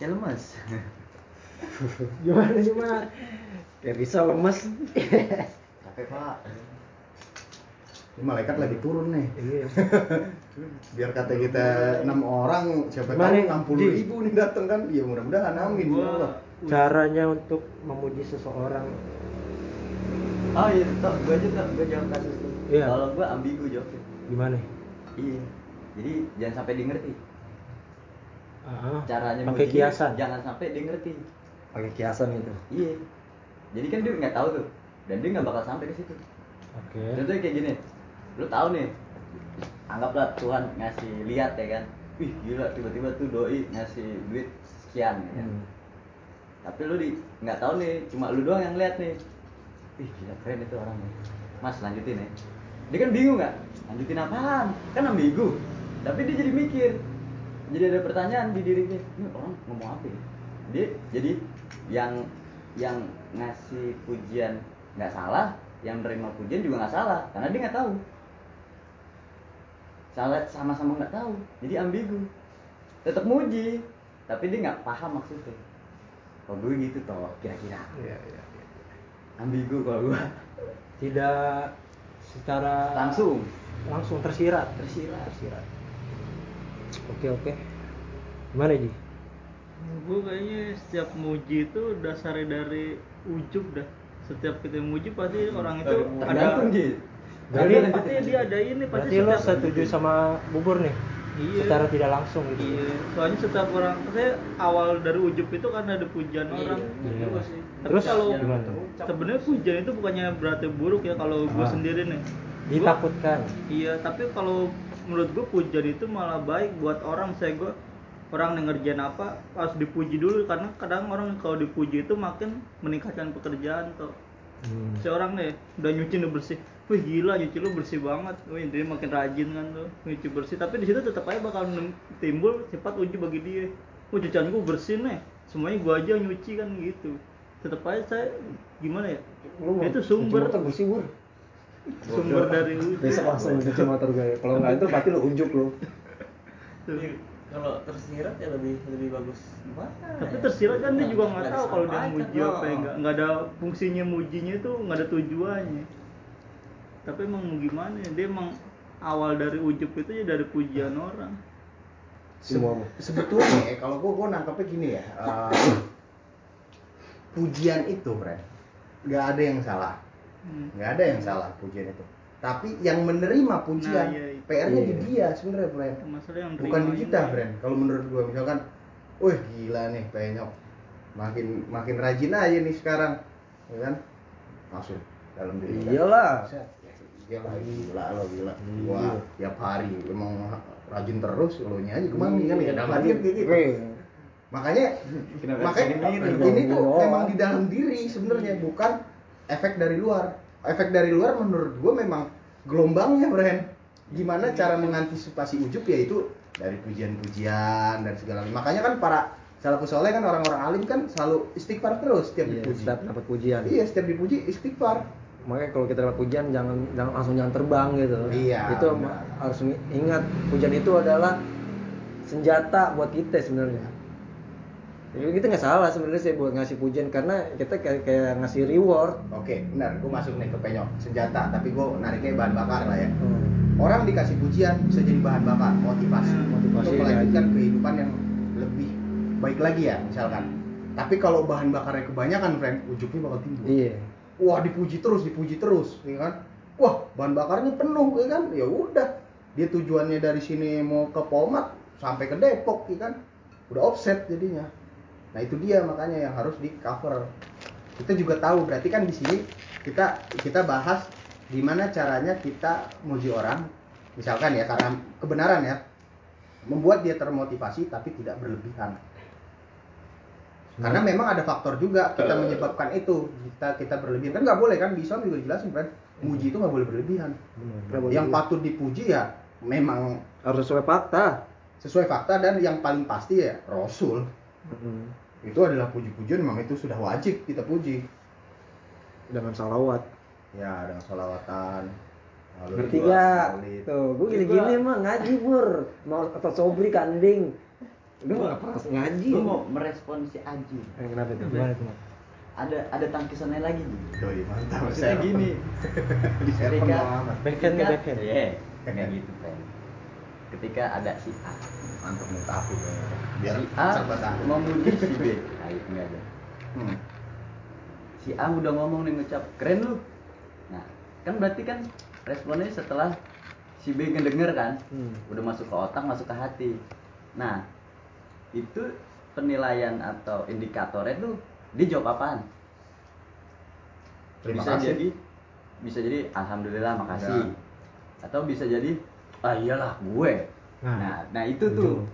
saya lemas gimana sih mat kayak bisa lemas capek pak ini malaikat lagi turun nih iya biar kata kita enam orang siapa Gimana, tahu enam puluh ribu nih datang kan ya mudah-mudahan amin ya Allah caranya untuk memuji seseorang Oh iya, tok. Gua aja tok. Gua jawab kasus lu. Iya. Kalau gua ambigu jawabnya. gimana Iya. Jadi jangan sampai dia ngerti. Ah, Caranya pakai kiasan Jangan sampai dia ngerti. pakai kiasan itu Iya. Jadi kan dia nggak tahu tuh. Dan dia nggak bakal sampai ke situ. oke Contohnya kayak gini. Lu tahu nih. Anggaplah Tuhan ngasih lihat ya kan. Wih gila tiba-tiba tuh doi ngasih duit sekian ya kan. Hmm. Tapi lu di nggak tahu nih, cuma lu doang yang lihat nih. Ih gila keren itu orangnya. Mas lanjutin ya. Dia kan bingung nggak? Lanjutin apaan? Kan ambigu. Tapi dia jadi mikir. Jadi ada pertanyaan di dirinya. Ini orang ngomong apa ya? Dia jadi yang yang ngasih pujian nggak salah, yang nerima pujian juga nggak salah, karena dia nggak tahu. Salah sama-sama nggak tahu, jadi ambigu. Tetap muji, tapi dia nggak paham maksudnya. Kalau gue gitu toh, kira-kira Iya, iya, iya. ambigu kalau gue tidak secara langsung langsung tersirat tersirat. tersirat oke oke gimana ji gue kayaknya setiap muji itu dasarnya dari ujub dah setiap kita muji pasti orang itu ada Tergantung Ji. Berarti- Berarti pasti dia ada ini pasti berarti lo setuju sama bubur nih Iya. secara tidak langsung gitu Iya, soalnya setiap orang, saya awal dari ujub itu kan ada pujian orang. Iya. Sih. Tapi Terus kalau gimana? sebenarnya pujian itu bukannya berarti buruk ya kalau gue Ah. sendiri nih. ditakutkan Iya, tapi kalau menurut gue pujian itu malah baik buat orang. Saya gue orang yang ngerjain apa harus dipuji dulu karena kadang orang kalau dipuji itu makin meningkatkan pekerjaan tuh. Hmm. Seorang nih udah nyuci udah bersih. Wih gila nyuci lu bersih banget. Wih dia makin rajin kan tuh nyuci bersih. Tapi di situ tetap aja bakal timbul sifat uji bagi dia. Wah cucian gua bersih nih. Semuanya gua aja yang nyuci kan gitu. Tetap aja saya gimana ya? Lu Itu sumber bur sumber dari uji. besok langsung cuci motor gue kalau nggak itu berarti lu unjuk lu. Iya, kalau tersirat ya lebih lebih bagus gimana tapi ya? tersirat kan dia juga nggak tahu kalau dia muji apa ya oh. nggak nggak ada fungsinya mujinya itu nggak ada tujuannya tapi emang mau gimana ya dia emang awal dari ujub itu ya dari pujian orang semua mah. sebetulnya ya, kalau gue gue nangkepnya gini ya eh, pujian itu Bren nggak ada yang salah Hmm. nggak ada yang salah pujian itu. Tapi yang menerima pujian Nah, iya. PR-nya di Iya. dia sebenarnya Bren bukan di kita. Bren kalau menurut gue misalkan wih gila nih penyok. Makin makin rajin aja nih sekarang. Ya kan? Masuk dalam diri. Iyalah. Ya, iyalah gila lo gila. Iya. gua tiap hari emang rajin terus lo nya aja. Ke mana kan? Ya dalam hati kan kayak gitu. Makanya Kenapa makanya ini tuh memang di dalam diri sebenarnya bukan efek dari luar. Efek dari luar menurut gue memang gelombangnya Bren. Gimana cara mengantisipasi ujub yaitu dari pujian-pujian dan segala makanya kan para salafus soleh kan orang-orang alim kan selalu istighfar terus setiap iya, dipuji. setiap dapat pujian. Iya setiap dipuji istighfar. Makanya kalau kita dapat pujian jangan jangan langsung jangan terbang gitu. Iya, itu benar. harus ingat pujian itu adalah senjata buat kita sebenarnya kita nggak salah sebenarnya sih buat ngasih pujian karena kita kayak, kayak ngasih reward. Oke benar gue masuk nih ke penyok senjata tapi gue nariknya bahan bakar lah ya. Hmm. orang dikasih pujian bisa jadi bahan bakar motivasi. Motivasi, untuk melanjutkan kehidupan yang lebih baik lagi ya misalkan. Tapi kalau bahan bakarnya kebanyakan friend ujungnya bakal timbul. Iya. Wah dipuji terus dipuji terus ya kan? Wah bahan bakarnya penuh ya kan? Ya udah. Dia tujuannya dari sini mau ke Pomat sampai ke Depok ya kan? Udah offset jadinya nah itu dia makanya yang harus di cover. Kita juga tahu berarti kan di sini kita kita bahas gimana caranya kita muji orang. Misalkan ya karena kebenaran ya membuat dia termotivasi tapi tidak berlebihan. Karena memang ada faktor juga kita menyebabkan itu kita kita berlebihan. Kan nggak boleh kan? Di Islam juga dijelasin kan muji itu nggak boleh berlebihan. Benar. yang patut dipuji ya memang harus sesuai fakta. sesuai fakta dan yang paling pasti ya Rasul Mm-mm. itu adalah puji-pujian memang itu sudah wajib kita puji. Dengan salawat. Ya dengan lalu gak maulid. tuh gue gini gini mah ngaji bur. Mau atau sobri kanding lu nggak pernah ngaji. Gue mau merespon si Aji. Eh, kenapa itu gimana itu ada ada tangkisannya lagi nih. Doi, mantap. Maksudnya Serpent. gini. Di ketika mau. Backhand nih, backhand. iya kayak gitu friend ketika ada si A mantap nih tapi biar si A memuji si B. Nah itu nggak ada. Hmm. si A udah ngomong nih ngucap keren lu. Nah kan berarti kan responnya setelah si B ngedenger kan Hmm. udah masuk ke otak masuk ke hati. Nah itu penilaian atau indikatornya tuh dia jawab apaan? Terima bisa kasih. jadi bisa jadi alhamdulillah makasih. Ya. atau bisa jadi ah iyalah gue. Nah, nah nah itu tuh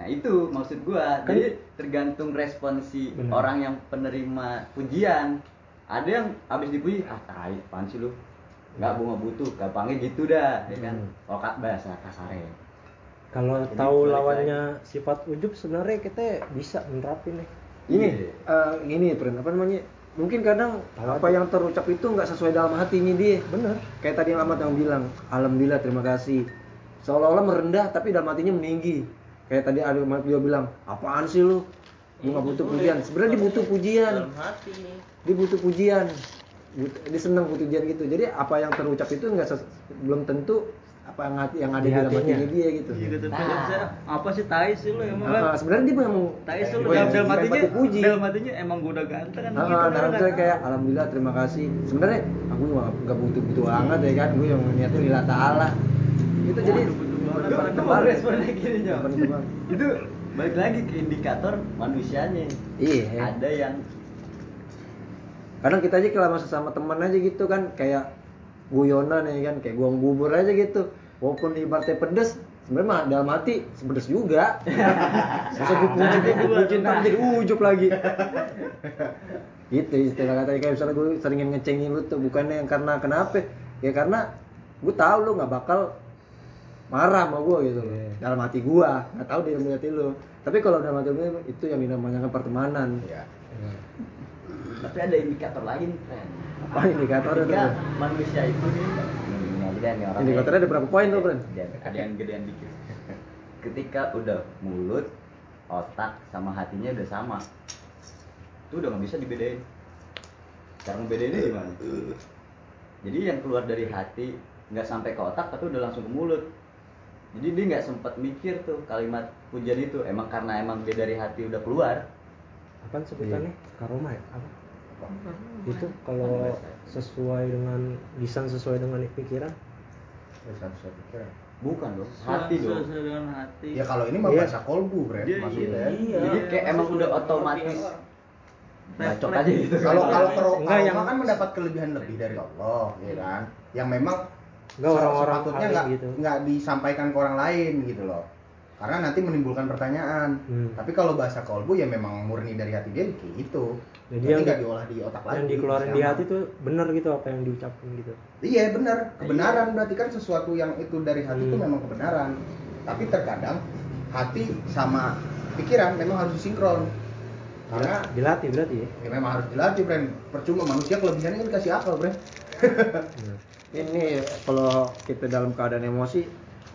nah itu maksud gua. Kan- jadi tergantung respon si Benar. orang yang penerima pujian. Ada yang habis dipuji ah tai apaan sih lu? Nggak gua nggak butuh gampangnya gitu dah ya kan? Hmm. kalau bahasa kasarnya. Kalau tahu lawannya sifat ujub sebenarnya kita bisa menerapin nih. Ini. Iya. eh, gini Pren, apa namanya? Mungkin kadang apa yang terucap itu nggak sesuai dalam hatinya dia. Bener. Kayak tadi yang Ahmad yang bilang alhamdulillah terima kasih. Seolah-olah merendah tapi dalam hatinya meninggi kayak tadi ada dia bilang apaan sih lu? Lu nggak butuh pujian. sebenarnya dia butuh pujian. dalam hati. Dia butuh pujian. Dia senang butuh pujian gitu. Jadi apa yang terucap itu nggak belum tentu apa yang ada Di di dalam hatinya. dia gitu. Iya, Nah. apa sih tai sih lu emang Ah, sebenarnya dia memang tai sih lu. dalam yang dalam hatinya puji. dalam hatinya emang gua udah ganteng kan Ah, gitu dalam nggak kayak alhamdulillah terima kasih. Sebenarnya aku nggak butuh butuh banget ya kan. Gue yang niatnya lillah taala. Itu jadi Depan- responnya gini itu balik lagi ke indikator manusianya. Iya. Ada yang kadang kita aja kalau sama sesama teman aja gitu kan kayak guyonan ya kan kayak guang bubur aja gitu. Walaupun ibaratnya pedes sebenarnya mah dalam hati pedes juga. Susah gue pujuk gue cinta jadi ujuk lagi. Gitu istilah kata kayak misalnya gue seringin ngecengin lu tuh bukannya yang karena kenapa? Ya karena gue tahu lu nggak bakal marah sama gue gitu loh Iya. dalam hati gue nggak tahu dia melihat lu tapi kalau dalam hati lu itu yang dinamakan pertemanan Iya. Tapi ada indikator lain, Fren. apa Ketika Bro? manusia itu nih, orang. indikatornya ada berapa poin tuh Bren? Ada yang gedean dikit. Ketika udah mulut, otak sama hatinya udah sama, itu udah nggak bisa dibedain. Cara ngebedainnya gimana? Jadi yang keluar dari hati nggak sampai ke otak tapi udah langsung ke mulut. Jadi dia nggak sempat mikir tuh kalimat pujian itu. Emang karena emang dia dari hati udah keluar. Apaan sebutannya? Iya. Karoma ya? Apa? Itu kalau sesuai dengan lisan sesuai dengan pikiran. Bisa pikiran. Bukan dong, hati dong. Sesuai dengan hati Ya kalau ini mah Iya. bahasa kolbu, Bre, Iya, maksudnya. iya. Jadi kayak emang udah Sesuai otomatis orang. bacot aja gitu. Kalau kalau Enggak, karoma yang- kan mendapat kelebihan lebih dari Allah, ya kan? Yang memang Enggak orang-orang sepatutnya nggak gitu. nggak disampaikan ke orang lain gitu loh. Karena nanti menimbulkan pertanyaan. Hmm. Tapi kalau bahasa kolbu ya memang murni dari hati dia kayak gitu. Jadi yang- nggak diolah di otak lagi. yang dikeluarin di hati tuh bener gitu apa yang diucapin gitu. Iya benar, kebenaran berarti kan sesuatu yang itu dari hati itu Hmm. memang kebenaran. Tapi terkadang hati sama pikiran memang harus disinkron. Karena dilatih berarti ya. ya memang harus dilatih, Bren. Percuma manusia kelebihannya kan dikasih akal, Bren. Bener. ini kalau kita dalam keadaan emosi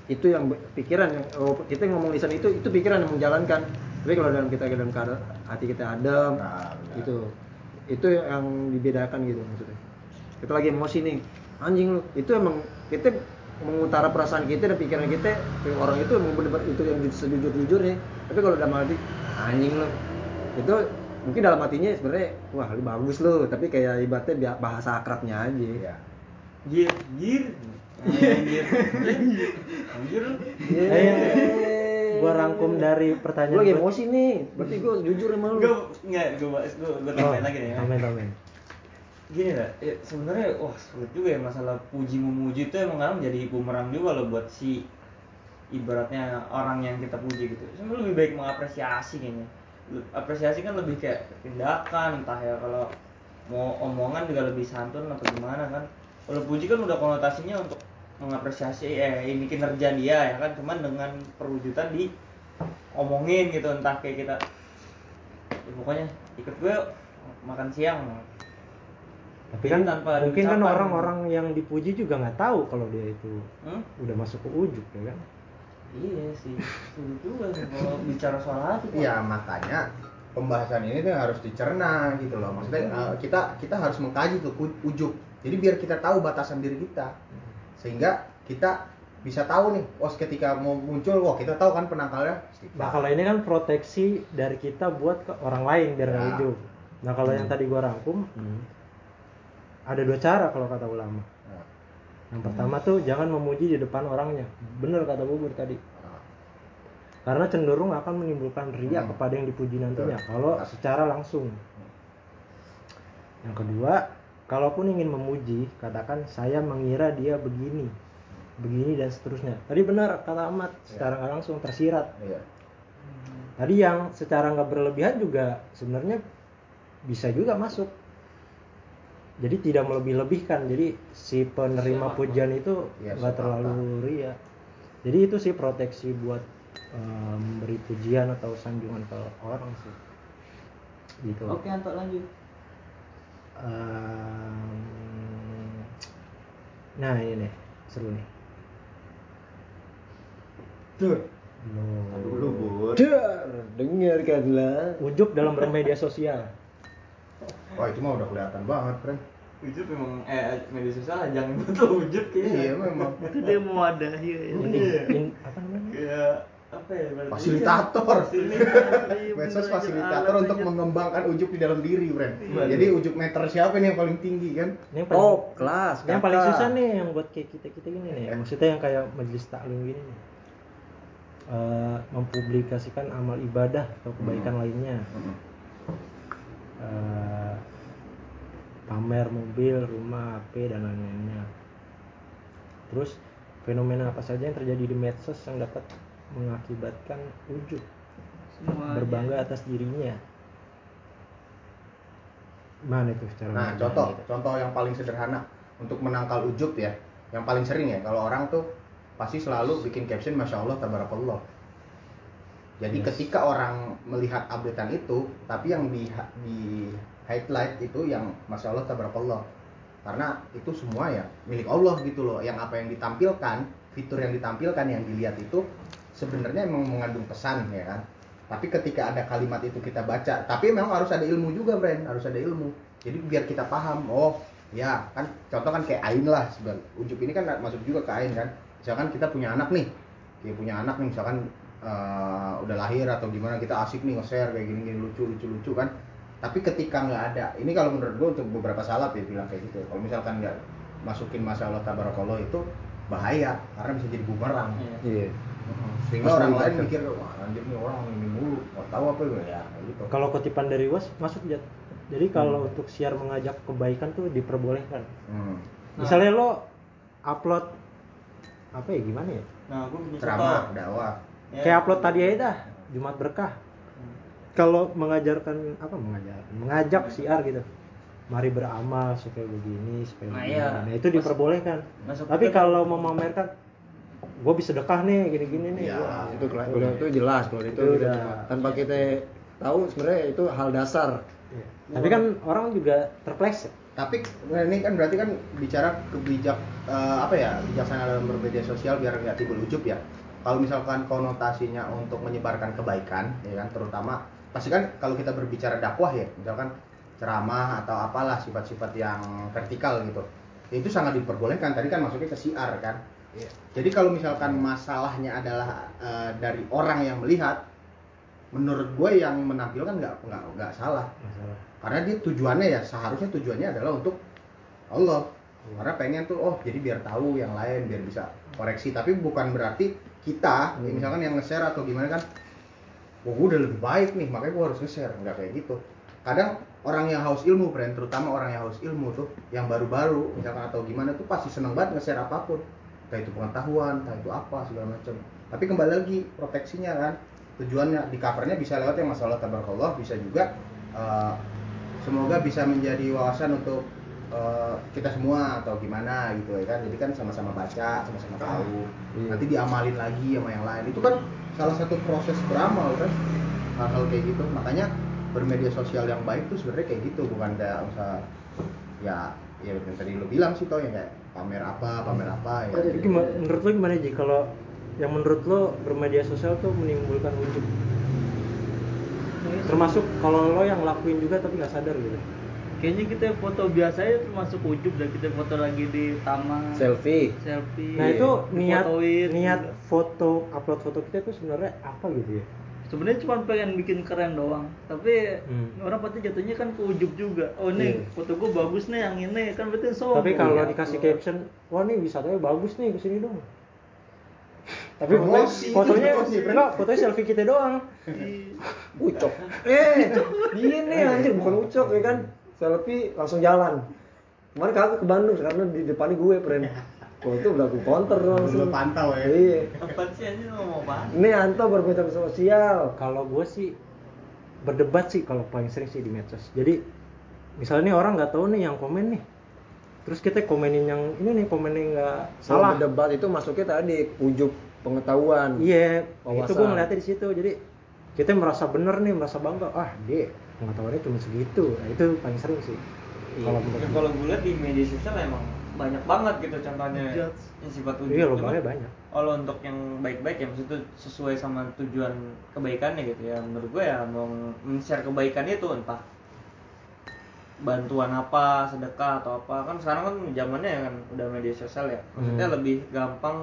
itu yang pikiran yang oh, kita ngomong lisan itu itu pikiran yang menjalankan. Tapi kalau dalam kita dalam keadaan hati kita adem Nah, itu itu yang dibedakan gitu maksudnya. Kita lagi emosi nih. Anjing lu itu emang kita mengutara perasaan kita dan pikiran kita ke orang itu emang bener itu yang sejujur jujurnya tapi kalau dalam hati anjing lu. Itu mungkin dalam hatinya sebenarnya wah lu bagus lu. Tapi kayak ibaratnya bahasa akrabnya aja. Iya. Jir, jir. Anjir. Anjir gua rangkum dari pertanyaan gua. emosi nih, berarti gue jujur sama lu. Gue enggak, gue bahas gue gue Oh, tambahin lagi nih ya. Amin amin. Gini lah, ya, sebenarnya wah sulit juga ya masalah puji memuji itu emang kadang jadi bumerang juga loh buat si ibaratnya orang yang kita puji gitu. Sebenarnya lebih baik mengapresiasi kayaknya. Apresiasi kan lebih kayak tindakan entah ya kalau mau omongan juga lebih santun atau gimana kan. Kalau puji kan udah konotasinya untuk mengapresiasi eh ini kinerja dia ya kan cuman dengan perwujudan di omongin gitu entah kayak kita "Ya, pokoknya ikut gue makan siang Tapi kan tanpa mungkin kan orang-orang yang dipuji juga nggak tahu kalau dia itu Hmm? udah masuk ke ujuk ya kan. Iya sih, sulit juga sih kalau bicara soal hati. Iya, makanya pembahasan ini tuh harus dicerna gitu loh. Maksudnya eh, kita kita harus mengkaji tuh ujuk. Jadi biar kita tahu batasan diri kita. Sehingga kita bisa tahu nih, oh ketika mau muncul, wah kita tahu kan penangkalnya. Nah kalau ini kan proteksi dari kita buat ke orang lain biar nggak Ya. Nah kalau yang tadi gua rangkum ada dua cara kalau kata ulama. Nah, Yang pertama tuh jangan memuji di depan orangnya. Bener kata bubur tadi. nah, Karena cenderung akan menimbulkan riak Hmm. kepada yang dipuji nantinya kalau secara langsung. Yang kedua, kalaupun ingin memuji, katakan saya mengira dia begini, begini dan seterusnya. Tadi benar kata Ahmad, secara nggak langsung tersirat. iya. Tadi yang secara nggak berlebihan juga sebenarnya bisa juga masuk. Jadi tidak melebih-lebihkan. Jadi si penerima pujian itu Iya, nggak sepakat. terlalu ria. Jadi itu sih proteksi buat eh, memberi pujian atau sanjungan ke orang sih. Gitu. Oke, Anto lanjut. Em, nah ini nih seru nih. Duh, Loh. dulu bur. Dar, dengarkanlah. Ujuk dalam bermedia sosial. Wah itu mah udah kelihatan banget, Friend. Wujud memang eh media sosial jangan lo wujud Iya kayaknya. memang. itu dia mau ada ya Ini in- apa namanya? Kayak apa ya? berarti? Fasilitator. Fasilitator. Medsos Bener, fasilitator untuk mengembangkan ujuk di dalam diri. Iya. Jadi ujuk meter siapa nih yang paling tinggi kan? Ini yang paling, Top kelas. yang paling susah nih yang buat kayak kita kita gini nih. Maksudnya yang kayak majelis taklim gini nih. Eh, mempublikasikan amal ibadah atau kebaikan lainnya. Eh, pamer mobil, rumah, HP dan lain-lainnya. terus fenomena apa saja yang terjadi di medsos yang dapat mengakibatkan ujub Semua berbangga atas dirinya mana itu cara Nah, contoh, itu? contoh yang paling sederhana untuk menangkal ujub ya, yang paling sering ya, kalau orang tuh pasti selalu bikin caption Masya Allah, Tabarakallah. Jadi Yes. ketika orang melihat updatean itu, tapi yang di, di highlight itu yang Masya Allah, Tabarakallah. Karena itu semua ya milik Allah gitu loh. Yang apa yang ditampilkan, fitur yang ditampilkan, yang dilihat itu sebenarnya emang mengandung pesan ya kan. Tapi ketika ada kalimat itu kita baca, tapi memang harus ada ilmu juga, Bren, harus ada ilmu. Jadi biar kita paham, oh ya kan contoh kan kayak ain lah sebenarnya. Ujub ini kan masuk juga ke ain kan. Misalkan kita punya anak nih, dia punya anak nih misalkan eh, udah lahir atau gimana kita asik nih nge-share kayak gini gini lucu lucu lucu kan. Tapi ketika nggak ada, ini kalau menurut gue untuk beberapa salaf ya bilang kayak gitu. Kalau misalkan nggak masukin masalah tabarakallah itu bahaya karena bisa jadi bumerang. Iya. Iya. Sehingga orang lain mikir wah anjir nih orang ini mulu, nggak tahu apa gue ya gitu. kalau kutipan dari was masuk Jat. jadi kalau Hmm. untuk siar mengajak kebaikan tuh diperbolehkan Hmm. misalnya lo upload apa ya gimana ya Nah, gue punya Ceramah, dakwah. Ya. kayak upload tadi aja dah Jumat berkah kalau mengajarkan apa mengajarkan mengajak siar gitu mari beramal supaya begini supaya Nah, begini iya. nah itu diperbolehkan Masuk tapi kalau memamerkan gue bisa sedekah nih gini-gini nih Iya, Wah, itu kela- udah itu jelas kalau itu, Itu kita- udah- tanpa kita tahu sebenarnya itu hal dasar Iya. tapi kan orang juga terpleset Tapi nah, ini kan berarti kan bicara kebijak eh, apa ya bijaksana dalam bermedia sosial biar nggak timbul ujub ya. Kalau misalkan konotasinya untuk menyebarkan kebaikan, ya kan terutama pasti kan kalau kita berbicara dakwah ya, misalkan ceramah atau apalah sifat-sifat yang vertikal gitu, ya itu sangat diperbolehkan. Tadi kan masuknya ke siar kan. Jadi kalau misalkan masalahnya adalah eh, dari orang yang melihat, menurut gue yang menampilkan nggak nggak nggak salah. Masalah karena dia tujuannya ya seharusnya tujuannya adalah untuk Allah. Karena pengen tuh oh jadi biar tahu yang lain biar bisa koreksi. Tapi bukan berarti kita ya misalkan yang nge-share atau gimana kan wah gue udah lebih baik nih makanya gue harus nge-share. Nggak kayak gitu. Kadang orang yang haus ilmu friend terutama orang yang haus ilmu tuh yang baru-baru misalkan atau gimana tuh pasti seneng banget nge-share apa pun entah itu pengetahuan entah itu apa segala macam. Tapi kembali lagi proteksinya kan tujuannya di covernya bisa lewat yang masalah tabarakallah bisa juga eh, semoga bisa menjadi wawasan untuk eh, kita semua atau gimana gitu ya kan. Jadi kan sama-sama baca sama-sama tahu. Iya. nanti diamalin lagi sama yang lain. Itu kan salah satu proses beramal kan. Hal-hal kayak gitu. Makanya bermedia sosial yang baik tuh sebenarnya kayak gitu. Bukan kayak usah ya ya yang tadi lo bilang sih toh yang kayak pamer apa pamer apa ya Jadi gimana, menurut lo gimana Ji kalau yang menurut lo bermedia sosial tuh menimbulkan ujub termasuk kalau lo yang lakuin juga tapi nggak sadar gitu Kayaknya kita foto biasa aja termasuk ujub dan kita foto lagi di taman. selfie Selfie. nah itu niat difotoin. niat foto upload foto kita itu sebenarnya apa gitu ya Sebenarnya cuma pengen bikin keren doang. Tapi Hmm. orang pasti jatuhnya kan ke ujub juga. Oh nih Iya. foto gua bagus nih yang ini kan berarti sombong. tapi kalau Ya, dikasih Allah. caption wah nih wisatanya bagus nih ke sini dong tapi fotonya, Promosi, fotonya enggak fotonya selfie kita doang ucok eh gini anjir bukan ucok ya kan selfie langsung jalan kemarin kagak ke Bandung karena di depannya gue friend Wah itu udah aku counter Lu langsung. pantau ya. Iya. Apa sih anjir ngomong apaan? ini Anto bermedia sosial. Kalau gue sih berdebat sih kalau paling sering sih di medsos. Jadi misalnya nih orang nggak tahu nih yang komen nih. Terus kita komenin yang ini nih komennya nggak salah salah. debat itu masuknya tadi ujub pengetahuan iya itu Wawasan. gue ngeliatnya di situ. Jadi kita merasa bener nih merasa bangga. Ah dia pengetahuannya cuma segitu. Nah itu paling sering sih. Kalau menurut Ya, kalau gue lihat di media sosial emang banyak banget gitu contohnya. Yang sifat ujub. iya lubangnya banyak. Kalau untuk yang baik-baik ya maksudnya sesuai sama tujuan kebaikannya gitu ya. Menurut gue ya mau men-share kebaikannya itu entah bantuan apa sedekah atau apa. Kan sekarang kan zamannya ya kan udah media sosial ya. Maksudnya Hmm. lebih gampang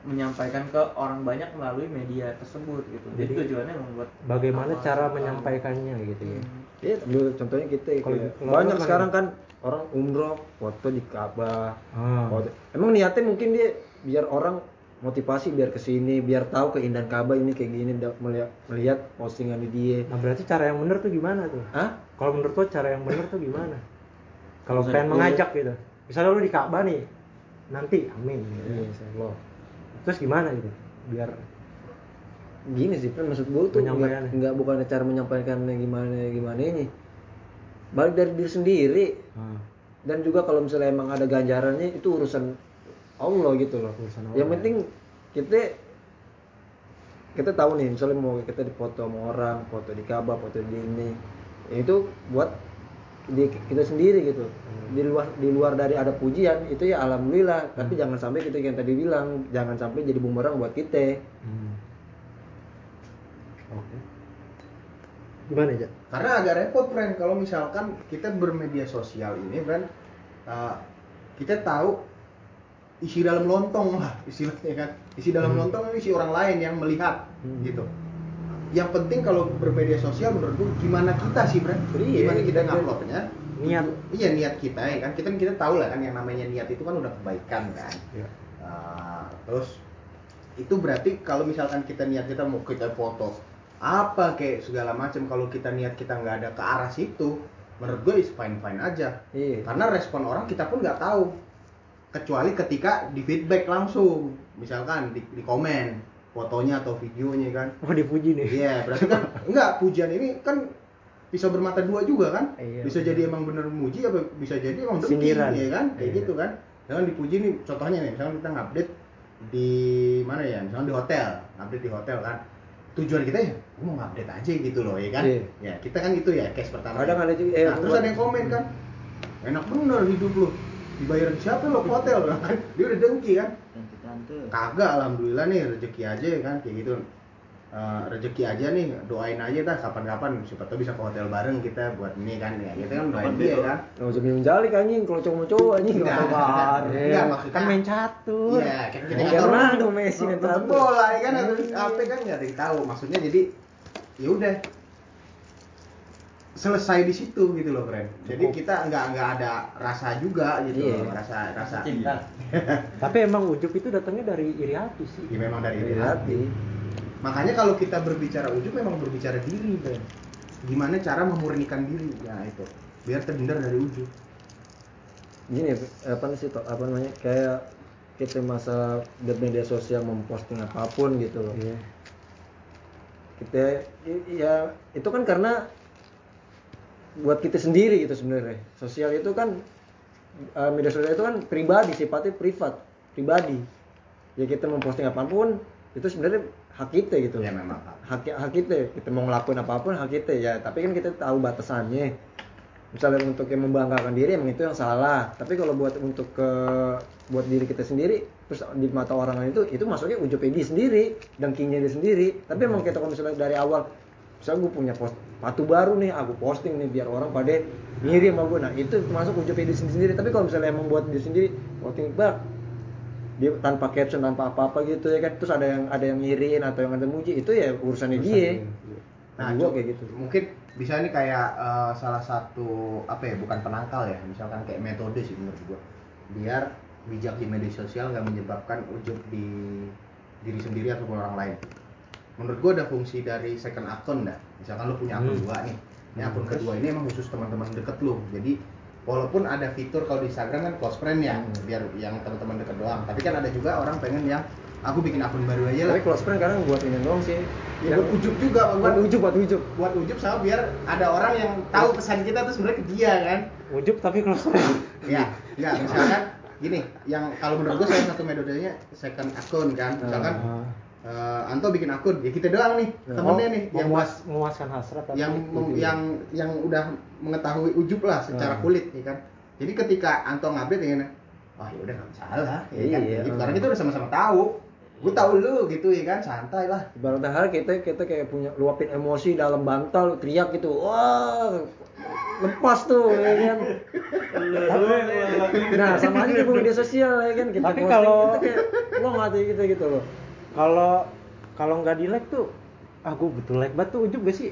menyampaikan ke orang banyak melalui media tersebut gitu. Jadi, Jadi, tujuannya membuat bagaimana cara menyampaikannya gitu ya? Iya, ambil contohnya kita Kalau- kayak kalau banyak sekarang mana? kan orang umroh foto di Ka'bah. Ah. foto. Emang niatnya mungkin dia biar orang motivasi biar ke sini, biar tahu keindahan Ka'bah ini kayak gini melihat, melihat postingan di dia. nah berarti cara yang bener tuh gimana tuh Hah? kalau menurut lo cara yang bener tuh gimana kalau pengen mengajak gitu misalnya lo di Ka'bah nih nanti amin gitu Iya. Allah terus gimana gitu biar gini sih kan maksud gue tuh nggak bukan cara menyampaikannya gimana gimana ini balik dari diri sendiri. Ah, dan juga kalau misalnya emang ada ganjarannya itu urusan Allah gitu loh. Urusan Allah, yang ya. penting kita kita tahu nih misalnya mau kita dipoto sama orang foto di kabar foto di ini. Itu buat di kita sendiri gitu. Di luar di luar dari ada pujian itu ya alhamdulillah. Tapi jangan sampai kita yang tadi bilang jangan sampai jadi bumerang buat kita. Hmm. oke gimana aja Karena agak repot, friend. Kalau misalkan kita bermedia sosial ini, friend, uh, kita tahu isi dalam lontong lah istilahnya kan. Isi dalam Hmm. lontong isi orang lain yang melihat, Hmm. gitu. Yang penting kalau bermedia sosial menurutku gimana kita sih, friend? Iya, Gimana kita kita- nguploadnya? Niat. Iya niat kita ya kan. Kita kita tahu lah kan yang namanya niat itu kan udah kebaikan kan. ya. Nah, terus itu berarti kalau misalkan kita niat kita mau kita foto apa kayak segala macam kalau kita niat kita nggak ada ke arah situ menurut gue is fine fine aja iya karena respon orang kita pun nggak tahu kecuali ketika di feedback langsung misalkan di, di komen fotonya atau videonya kan oh dipuji nih Iya, berarti kan enggak pujian ini kan bisa bermata dua juga kan? Iya, bisa jadi emang bener muji apa bisa jadi emang dengki ya kan? Kayak Iya. gitu kan. Jangan dipuji nih contohnya nih, misalnya kita ngupdate di mana ya? Misalnya di hotel, update di hotel kan. Tujuan kita ya, "Gua mau ngupdate aja gitu loh, ya kan? Iya. Ya, kita kan itu ya case pertama. Kadang ya. ada juga, eh, nah, terus ada yang komen kan. Enak bener hidup lu. Dibayarin siapa lo hotel kan? Dia udah dengki kan? Kagak alhamdulillah nih rezeki aja ya kan kayak gitu Eh, rezeki aja nih doain aja dah kapan-kapan siapa tahu bisa ke hotel bareng kita buat ini kan ya kita kan doain dia kan nggak usah minum jalik anjing kalau cowok mau cowok anjing Enggak. nggak Enggak, maksudnya- kan main catur iya kan kita nggak tahu Messi, main bola ya kan atau apa kan nggak ada yang tahu maksudnya jadi ya udah selesai di situ gitu loh friend jadi Cukup. kita nggak nggak ada rasa juga gitu Iya. loh rasa rasa cinta tapi emang ujub itu datangnya dari iri hati sih ya memang dari Dari hati hati Makanya kalau kita berbicara ujub memang berbicara diri, Ben. Gimana cara memurnikan diri? Ya itu. Biar terhindar dari ujub. gini apa sih apa namanya kayak kita masa di media sosial memposting apa pun gitu loh iya kita i- ya itu kan karena buat kita sendiri gitu sebenarnya. Sosial itu kan eh, media sosial itu kan pribadi sifatnya privat pribadi. Ya kita memposting apa pun itu sebenarnya hak kita gitu. Ya memang. hak hak kita. Kita mau ngelakuin apa pun hak kita ya. Tapi kan kita tahu batasannya. Misalnya untuk yang membanggakan diri emang itu yang salah. Tapi kalau buat untuk ke buat diri kita sendiri terus di mata orang lain itu itu masuknya ujub dia sendiri dengkinya dia sendiri tapi emang kita kalau misalnya dari awal misalnya gue punya post sepatu baru nih aku posting nih biar orang pada ngiri sama gue nah itu masuk ujub dia sendiri tapi kalau misalnya emang buat diri sendiri posting bak dia tanpa caption tanpa apa-apa gitu ya kan terus ada yang ada yang ngiriin atau yang ada muji itu ya urusannya dia nah, Cu- gua kayak gitu Mungkin bisa nih kayak eh, salah satu apa ya? Bukan penangkal ya. Misalkan kayak metode sih menurut gua. Biar bijak di media sosial nggak menyebabkan ujub di diri sendiri ataupun orang lain. Menurut gua ada fungsi dari second account dah. Misalkan lu punya akun Hmm. dua nih. Ini akun Hmm. kedua ini emang khusus teman-teman deket lu. Jadi walaupun ada fitur kalau di Instagram kan close friend ya, Hmm. biar yang teman-teman deket doang. Tapi kan ada juga orang pengen yang aku bikin akun baru aja lah. tapi close friend kadang buat ini doang sih Ya, buat ujub juga, buat buat ujub buat ujub buat ujub sama biar ada orang yang tahu pesan kita tuh sebenarnya ke dia kan ujub tapi close friend ya ya misalkan gini yang kalau menurut gue salah satu metodenya second akun kan misalkan Ah. eh, Anto bikin akun ya kita doang nih temennya nih yang memuas, memuaskan hasrat yang mem- itu. yang yang udah mengetahui ujub lah secara Ah. kulit ya kan jadi ketika Anto ngupdate ya kan, wah ya udah nggak masalah ya kan Iya. gitu. karena kita udah sama-sama tahu gue tahu lu gitu ya kan santai lah ibarat hal kita kita kayak punya luapin emosi dalam bantal teriak gitu wah lepas tuh ya kan? Nah sama aja di media sosial ya kan? Kita Tapi posting, kalau- kita kayak lo ngerti kita gitu loh. Kalau kalau nggak di like tuh ah gue betul like. Banget tuh ujub gak sih?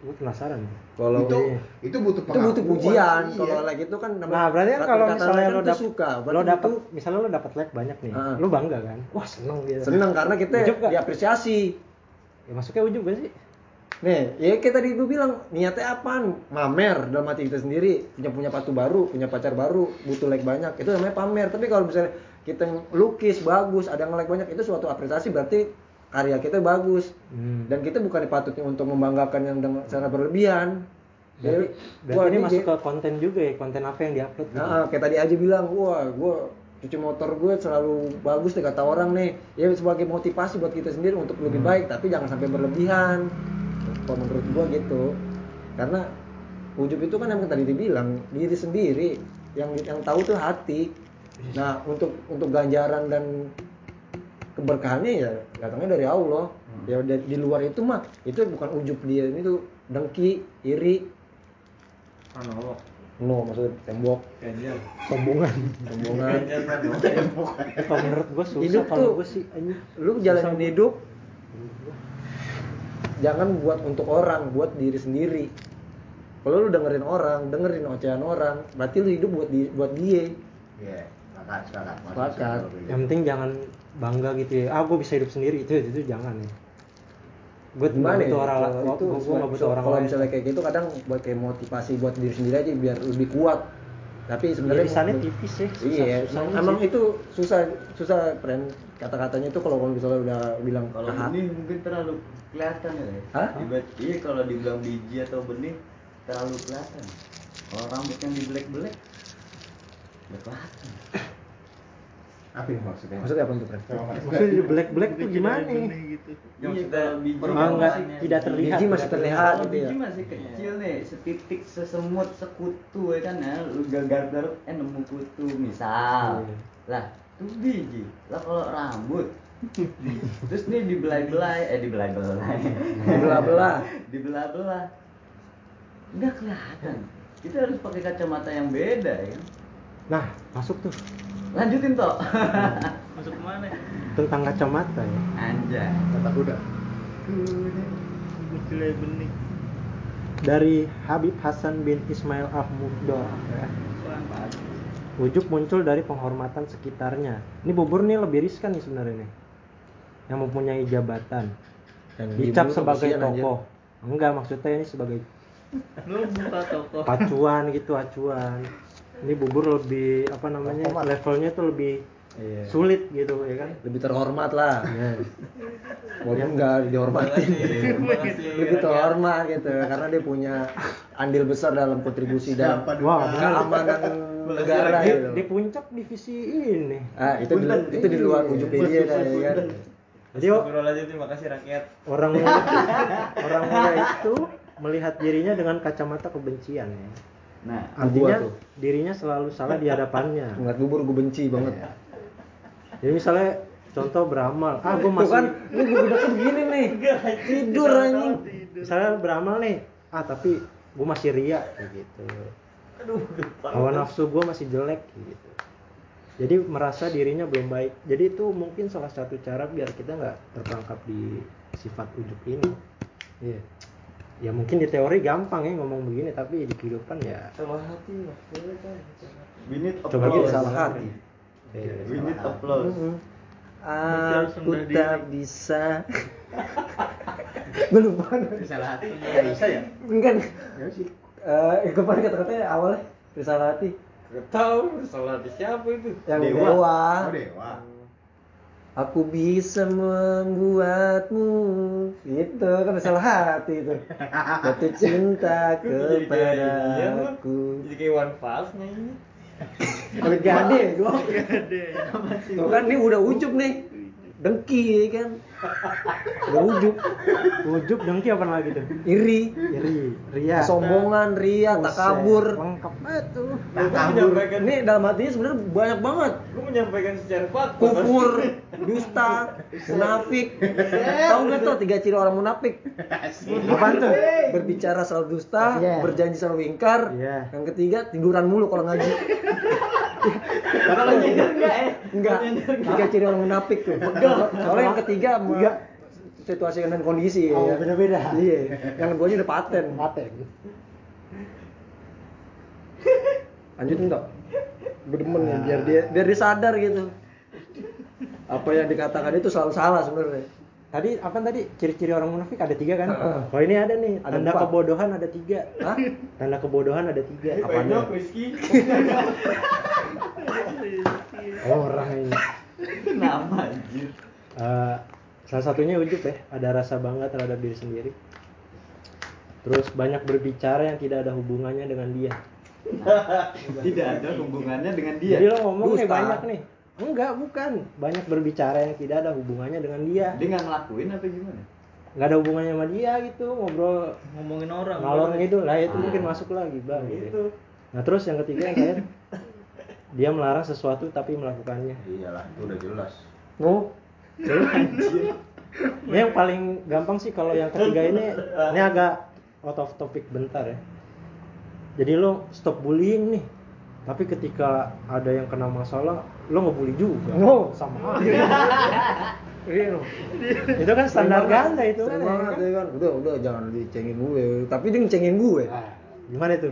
Gue penasaran. Kalau itu iya. itu butuh itu butuh pengakuan. pujian. Iya. kalau like itu kan nah berarti kan kalau misalnya lo dapet suka. Lo dapet itu misalnya lo dapet like banyak nih Ah. lo bangga kan? Wah seneng gitu seneng karena kita nggak? diapresiasi. Ya masuknya ujub gak sih Nih, ya kayak tadi gue bilang, niatnya apaan? Mamer dalam hati kita sendiri, punya punya patu baru, punya pacar baru, butuh like banyak. Itu namanya pamer. Tapi kalau misalnya kita lukis bagus, ada nge-like banyak, itu suatu apresiasi berarti karya kita bagus. Hmm. Dan kita bukan patutnya untuk membanggakan yang dengan secara berlebihan. Jadi, berarti wah, ini masuk dia- ke konten juga ya, konten apa yang diupload gitu. Nah, kayak tadi aja bilang, wah, gue cuci motor gue selalu bagus deh kata orang nih. Ya sebagai motivasi buat kita sendiri untuk lebih baik, tapi jangan sampai berlebihan. Kalau menurut gue gitu. Karena ujub itu kan yang tadi dibilang diri sendiri, yang yang tahu tuh hati. Nah, untuk untuk ganjaran dan keberkahannya ya datangnya dari Allah. Ya di, di luar itu mah itu bukan ujub dia, ini tuh dengki, iri, Pranowo no maksudnya tembok, Ganjar sombongan, sombongan. Kalau menurut gue susah Hidup kalau gue sih lu jalanin hidup jangan buat untuk orang buat diri sendiri kalau lu dengerin orang dengerin ocehan orang berarti lu hidup buat di, buat dia Iya, sepakat, sepakat. Begitu. Yang penting jangan bangga gitu ya. Ah, gue bisa hidup sendiri itu itu jangan ya. Gue gimana butuh ya orang lain. itu Gue butuh orang kalau misalnya kayak gitu kadang buat kayak motivasi buat diri sendiri aja biar lebih kuat tapi sebenarnya Irisannya tipis ya. susah- iya susah emang, sih. itu susah susah friend kata-katanya itu kalau misalnya udah bilang Kalau "Ah, benih mungkin terlalu kelihatan ya. Hah? Tiba- iya kalau dibilang biji atau benih terlalu kelihatan. Kalau rambut yang di black black, kelihatan. Apa yang maksudnya? maksudnya apa tuh friend Maksudnya black black tuh gimana gitu Iya, maksudnya biji Ah, enggak, tidak terlihat. Biji masih terlihat. Kalau gitu biji ya. masih kecil nih, setitik sesemut sekutu ya kan ya, lu gagal eh nemu kutu misal. Iya. Lah, itu biji. Lah kalau rambut Terus nih dibelai-belai, eh dibelai-belai. Dibelah-belah. Dibelah-belah. Enggak kelihatan. Kita harus pakai kacamata yang beda ya. Nah, masuk tuh Lanjutin toh. masuk ke mana tentang kacamata ya. Anjay. Kata kuda. Gila benih Dari Habib Hasan bin Ismail Ahmuddo ya. Apaan, Pak? Ujuk muncul dari penghormatan sekitarnya. Ini bubur nih lebih riskan nih sebenarnya nih. Yang mempunyai jabatan. Dan Dicap sebagai tokoh. Enggak, maksudnya ini sebagai lu buka toko pacuan gitu, acuan. Ini bubur lebih apa namanya? Terhormat. Levelnya tuh lebih Iya. sulit gitu ya kan. lebih terhormat lah Ya. walaupun nggak dihormatin Makasih, lebih terhormat gitu karena dia punya andil besar dalam kontribusi dan benar. keamanan negara Di, gitu di puncak divisi ini. ah itu di, itu di luar ujung dia dah, ya kan Jadi oh, terima kasih rakyat orang mulai orang mulai itu melihat dirinya dengan kacamata kebencian ya. Nah, Artinya Gua tuh. dirinya selalu salah di hadapannya. ngeliat bubur gue benci banget Jadi misalnya contoh beramal, ah gue masih kan lu gue udah begini nih tidur anjing misalnya beramal nih, ah tapi gue masih ria kayak gitu. Hawa nafsu gue masih jelek gitu. Jadi merasa dirinya belum baik. Jadi itu mungkin salah satu cara biar kita nggak terperangkap di sifat ujuk ini. Iya. Ya mungkin di teori gampang ya ngomong begini, tapi di kehidupan ya. Salah hati kan we need Coba gitu, salah hati. We need applause. Mhm. harus aku tak bisa. Gue lupa Salah hati. Nggak bisa ya? enggak. Eh kemarin kata-katanya awalnya risalah hati. Gak tau salah hati siapa itu? Yang Dewa. dewa, Oh dewa. Aku bisa membuatmu itu kan risalah hati itu. Jatuh cinta lu? kepadaku Jadi kayak one fals nyanyi kalau gade ya. tuh kan ini udah ujub nih. Dengki kan ujub Ujub dengki apa lagi tuh? iri. Iri, ria. kesombongan ria Buset, takabur Lengkap. Lu kan menyampaikan ini dalam hatinya sebenarnya banyak banget. Lu menyampaikan secara fakta kufur dusta munafik. Tahu nggak tuh tiga ciri orang munafik? Apaan tuh? berbicara selalu dusta berjanji selalu ingkar. Iya. yang ketiga tiduran mulu kalau ngaji. Kalau nyindir enggak ya? enggak tiga ciri orang munafik tuh. Soalnya yang ketiga me- situasi dan kondisi Oh, ya. beda-beda. iya yang gue udah paten Paten. lanjutin tok gue demen ya biar dia biar dia sadar gitu apa yang dikatakan itu selalu salah sebenarnya tadi apa tadi ciri-ciri orang munafik ada tiga kan? Heeh. Oh ini ada nih Ada tanda empat. kebodohan ada tiga. Hah? Tanda kebodohan ada tiga. Apanya? Rizky. Orang ini. Kenapa anjir? Eh, salah satunya ujub ya, ada rasa bangga terhadap diri sendiri. Terus banyak berbicara yang tidak ada hubungannya dengan dia. Tidak ada hubungannya dengan dia. Jadi lo ngomong nih banyak nih. Enggak, bukan. Banyak berbicara yang tidak ada hubungannya dengan dia. Dia nggak ngelakuin apa gimana? Nggak ada hubungannya sama dia gitu, ngobrol ngomongin orang ngalor ngidul lah itu Ah. mungkin masuk lagi bang. Itu. Nah terus yang ketiga yang terakhir, dia melarang sesuatu tapi melakukannya. iyalah itu udah jelas Oh, ini yang paling gampang sih kalau yang ketiga ini, ini agak out of topic bentar ya. Jadi lo stop bullying nih, tapi ketika ada yang kena masalah, lo ngebully juga. Oh, sama aja. Iya, itu kan standar ganda itu kan. Ya banget kan? ya kan. Udah, udah jangan dicengin gue. Tapi dia ngecengin gue. Ah, Gimana itu?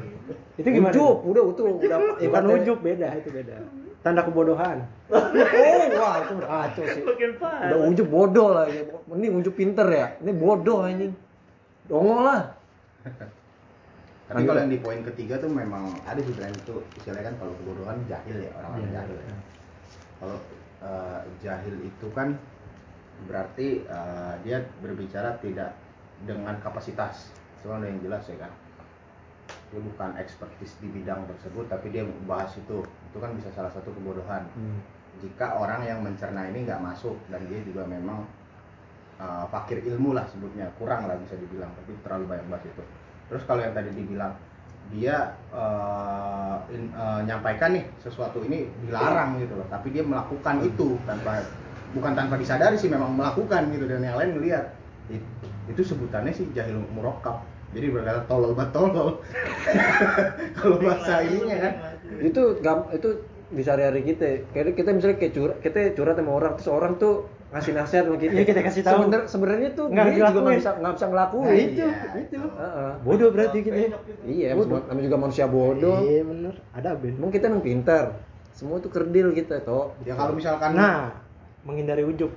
Itu gimana? Itu? udah itu udah Bukan ibaratnya- ujub beda itu beda. Tanda kebodohan. Oh, wah itu udah kacau sih. makin parah Udah ujub bodoh lah. ya. Ini ujub pinter ya. Ini bodoh anjing. Dongol lah. tapi kalau yang di poin ketiga tuh memang ada sih tren itu istilahnya kan kalau kebodohan jahil ya orang-orang Iya, jahil iya. ya. kalau eh, jahil itu kan berarti eh, dia berbicara tidak dengan kapasitas itu udah yang jelas ya kan dia bukan ekspertis di bidang tersebut tapi dia bahas itu itu kan bisa salah satu kebodohan. Hmm. jika orang yang mencerna ini nggak masuk dan dia juga memang uh, fakir ilmu lah sebutnya kurang lah bisa dibilang tapi terlalu banyak bahas itu. Terus kalau yang tadi dibilang dia uh, in- uh, nyampaikan nih sesuatu ini dilarang gitu loh tapi dia melakukan itu tanpa bukan tanpa disadari sih memang melakukan gitu dan yang lain melihat It- itu sebutannya sih jahil murokab jadi berkata tolol bat tolol kalau bahasa ininya kan Itu gam itu di sehari-hari kita. Kayak kita misalnya kayak curhat, kita curhat sama orang terus orang tuh ngasih nasihat sama kita. Iya, kita kasih tahu. Sebener- sebenarnya tuh Nggak dia juga nggak bisa nggak bisa ngelakuin. Nah, itu. iya, itu. itu. Heeh. Bodoh berarti gitu ya. Iya, Bodoh. namanya juga manusia bodoh. Iya bener, ada Ben. Emang kita emang pintar. Semua tuh kerdil kita toh. ya kalau misalkan Nah, menghindari ujub.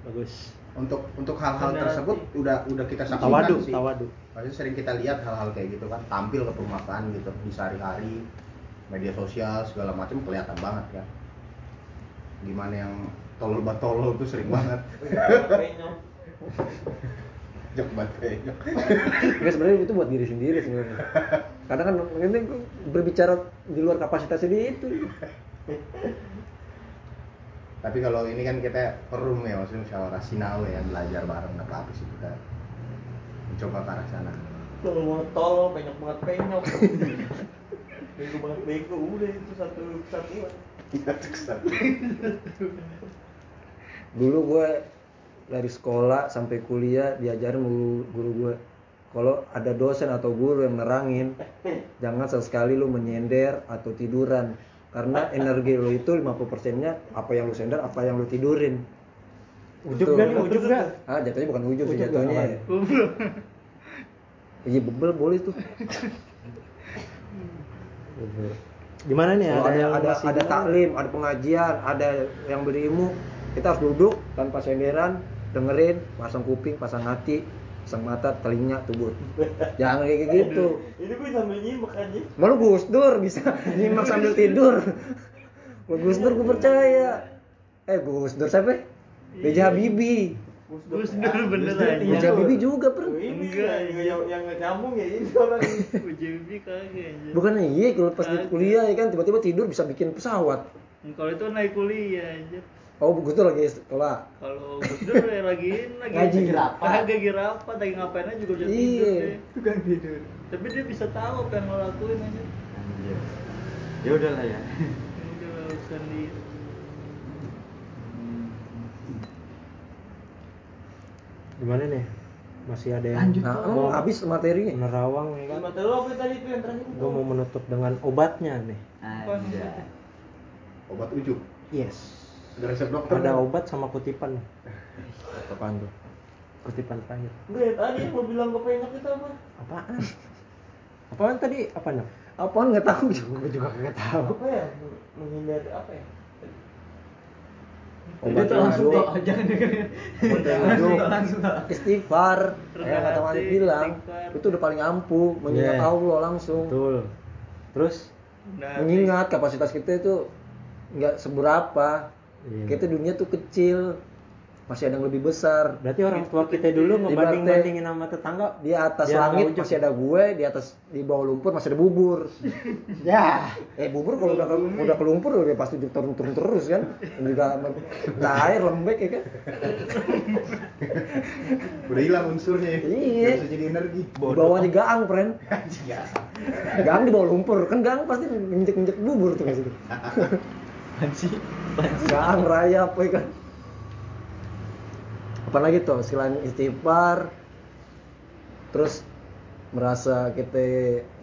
Bagus. untuk untuk hal-hal tersebut udah udah kita saksikan Tawadu, sih tawadu. Maksudnya sering kita lihat hal-hal kayak gitu kan tampil ke permukaan gitu di sehari-hari media sosial segala macam kelihatan banget kan gimana yang tolol bat tolol tuh sering banget jok bat penyok. Enggak sebenarnya itu buat diri sendiri sebenarnya. Kadang kan ini berbicara di luar kapasitasnya dia itu. tapi kalau ini kan kita perum ya maksudnya musyawarah sinau ya belajar bareng nggak apa-apa sih kita mencoba ke arah sana Tolol banget tolol, penyok banget penyok. Bego banget. Bego, udah itu satu kesatuan. Dulu gue dari sekolah sampai kuliah diajarin guru, guru gue kalau ada dosen atau guru yang nerangin jangan sesekali lu menyender atau tiduran. Karena energi lu itu 50% nya apa yang lu sender apa yang lu tidurin. Ujub nih, ujub gak? ah jatuhnya bukan ujub sih Ujub jatuhnya nggak? iya bebel boleh tuh Gimana nih? Kalau ada ada ada gimana? taklim, ada pengajian, ada yang berilmu, kita harus duduk tanpa senderan, dengerin, pasang kuping, pasang hati, pasang mata, telinga, tubuh. Jangan kayak gitu. Ini gue sambil nyimak aja. Malu Gus Dur bisa nyimak sambil tidur. Gus Dur gue percaya. Eh Gus Dur siapa? B.J. Habibie. Gus Dur bener aja Habibie juga per. Oh, ini Enggak, yang yang nyambung ya ini orang. UJB kagak anjir Bukannya iya kalau pas di kuliah ya kan tiba-tiba tidur bisa bikin pesawat. kalau itu naik kuliah anjir Oh Gus Dur lagi sekolah. kalau Gus Dur ya lagi lagi Ngaji. girapat kagak girapat lagi ngapain aja juga bisa tidur Iya. deh Tukang tidur. tapi dia bisa tahu apa yang lo lakuin aja. Ya udahlah ya. udah urusan dia Gimana nih? Masih ada yang Lanjut. Nah, mau habis materinya. menerawang ya kan? Materi apa tadi itu yang terakhir? Gue mau menutup dengan obatnya nih. Anjay. obat ujub Yes. ada resep dokter Ada nggak? obat sama kutipan. Apaan tuh? Kutipan terakhir. Gue tadi yang lo bilang ke penyok itu apa? Apaan? Apaan tadi? Apanya? Apaan nggak tahu. Gue juga nggak tahu. Apa ya? Menghindari apa ya? Obat Itu langsung tuh jangan dengerin. obat Langsung langsung istighfar kayak kata Malik bilang istighfar. itu udah paling ampuh mengingat Iya. Allah langsung. Betul. Terus? Nah, mengingat kapasitas kita itu nggak seberapa. Iya. kita dunia tuh kecil masih ada yang lebih besar. Berarti orang tua kita dulu ngebanding bandingin sama tetangga? Di atas langit juga. masih ada gue di atas di bawah lumpur masih ada bubur. Ya. Eh bubur kalau udah ke- udah ke lumpur udah pasti turun turun terus kan. Juga air lembek ya kan. Udah hilang unsurnya ya. Iya. Bisa jadi energi. di bawahnya gaang friend. Gaang. Di bawah lumpur. Kan gaang pasti injek injek bubur tuh kasih Panci. gaang raya apa ya kan apalagi tuh selain istighfar terus merasa kita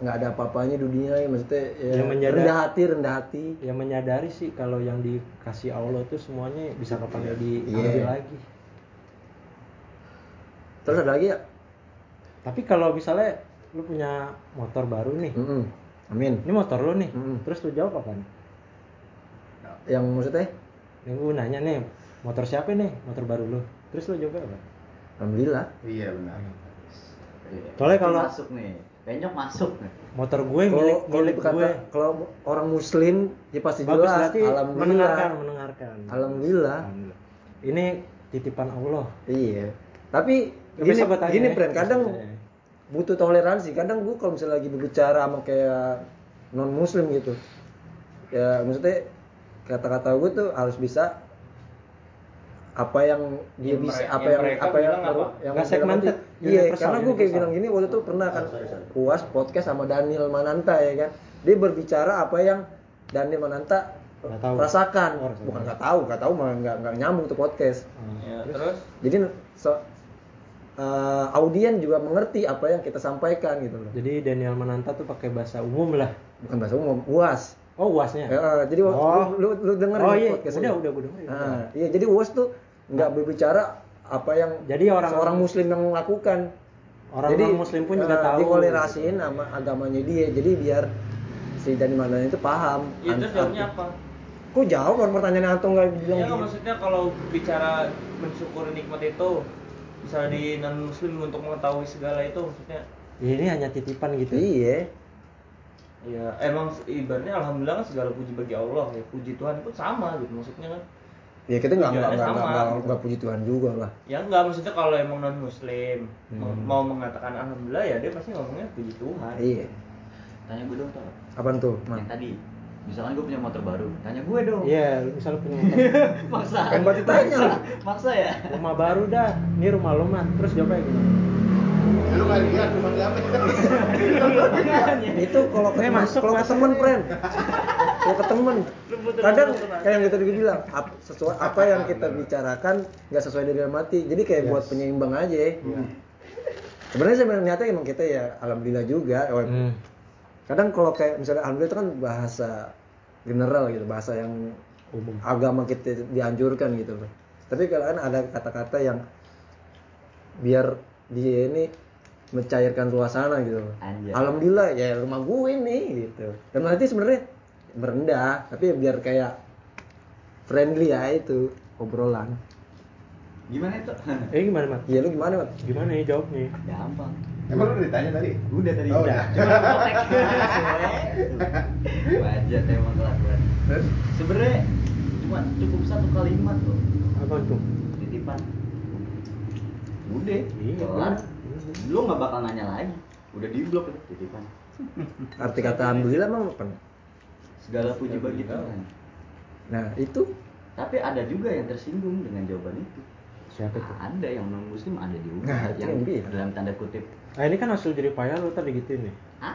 nggak ada apa-apanya di dunia ya maksudnya ya, Ya, menyadar- rendah hati rendah hati. Yang menyadari sih kalau yang dikasih Allah tuh semuanya bisa kapan diambil Iya. lagi. Terus ada lagi ya? Tapi kalau misalnya lu punya motor baru nih. Mm-mm. amin. Ini motor lu nih. Mm-mm. terus lu jawab apa nih? Yang maksudnya? Nih gue nanya nih motor siapa nih? Motor baru lu terus lu jawab apa alhamdulillah Iya benar. Iya. Soalnya Itu kalau- masuk nih, penyok masuk nih. motor gue kalau milik kalau milik berkata gue kalau orang muslim ya pasti bagus jelas berarti alhamdulillah mendengarkan mendengarkan Alhamdulillah. Alhamdulillah. ini titipan Allah iya tapi Tapi gini bertanya gini ya, friend kadang maksudnya. butuh toleransi kadang gue kalau misalnya lagi berbicara sama kayak non muslim gitu ya maksudnya kata-kata gue tuh harus bisa apa yang dia Yang bisa apa yang yang apa yang apa? yang Nggak segmented, iya universal, karena gue kayak bilang gini waktu itu pernah kan puas podcast sama Daniel Mananta ya kan? Dia berbicara apa yang Daniel Mananta tahu. rasakan. Oh, bukan nggak tahu nggak tahu malah nggak nggak nyambung tuh podcast. Hmm. Ya, terus? jadi so- eh, audien juga mengerti apa yang kita sampaikan gitu loh. Jadi Daniel Mananta tuh pakai bahasa umum lah. Bukan bahasa umum uas. Oh uasnya? Ya, eh, jadi Oh. lu, lu, lu dengerin oh iya. podcast udah udah gue dengerin. Nah, iya jadi uas tuh nggak berbicara apa yang Jadi orang- seorang muslim yang melakukan orang jadi muslim pun juga eh, tahu. dikolerasiin sama agamanya dia. Jadi biar si Dani itu paham. Ya terus jawabnya arti- apa? kok jawab orang pertanyaan atau nggak bilang Ya gitu? maksudnya kalau bicara mensyukuri nikmat itu misalnya di non muslim untuk mengetahui segala itu maksudnya. Ya, ini hanya titipan gitu. Iya. Ya emang ibaratnya alhamdulillah kan segala puji bagi Allah ya. Puji Tuhan pun sama gitu maksudnya kan ya kita nggak nggak nggak nggak nggak puji Tuhan juga lah ya enggak maksudnya kalau emang non muslim mau- Hmm. mau mengatakan alhamdulillah ya dia pasti ngomongnya puji Tuhan iya Tanya gue dong, Tor. apaan tuh? Yang tadi, misalkan gue punya motor baru, tanya gue dong. iya lu misalnya punya motor Maksa. kan buat ditanya lah Maksa ya? rumah baru dah ini rumah lu mat terus jawabnya gimana Ya, lu nggak lihat rumah siapa? itu kalau ke Eh, teman masuk, kalau ke temen friend kalau ke temen kadang kayak yang kita tadi bilang ap- sesuai apa yang kita bicarakan nggak sesuai dari dalam hati jadi kayak buat penyeimbang aja. Ya. sebenarnya sebenarnya niatnya emang kita ya alhamdulillah juga. Oh, Hmm. kadang kalau kayak misalnya alhamdulillah itu kan bahasa general gitu bahasa yang umum. agama kita dianjurkan gitu. Loh tapi kalau kan ada kata-kata yang biar dia ini mencairkan suasana gitu. Loh alhamdulillah ya rumah gue nih gitu. Dan nanti sebenarnya merendah tapi biar kayak friendly ya itu obrolan Gimana itu? eh gimana mat iya lu gimana Mat? gimana nih jawabnya Gampang. Emang lu udah ditanya tadi? Udah tadi. Oh, udah. Cuma. Wajah emang kelakuan. Terus? Sebenarnya cuma cukup satu kalimat loh. apa tuh Titipan. Udah, Iya, kelar. Lu nggak bakal nanya lagi. Udah di blok itu titipan. arti kata alhamdulillah emang apa Segala puji bagi Tuhan. nah itu Tapi ada juga yang tersinggung dengan jawaban itu. siapa tuh Ada yang non muslim ada juga Nah, itu yang dia. dalam tanda kutip. nah ini kan hasil jadi payah lu tadi gituin nih Hah?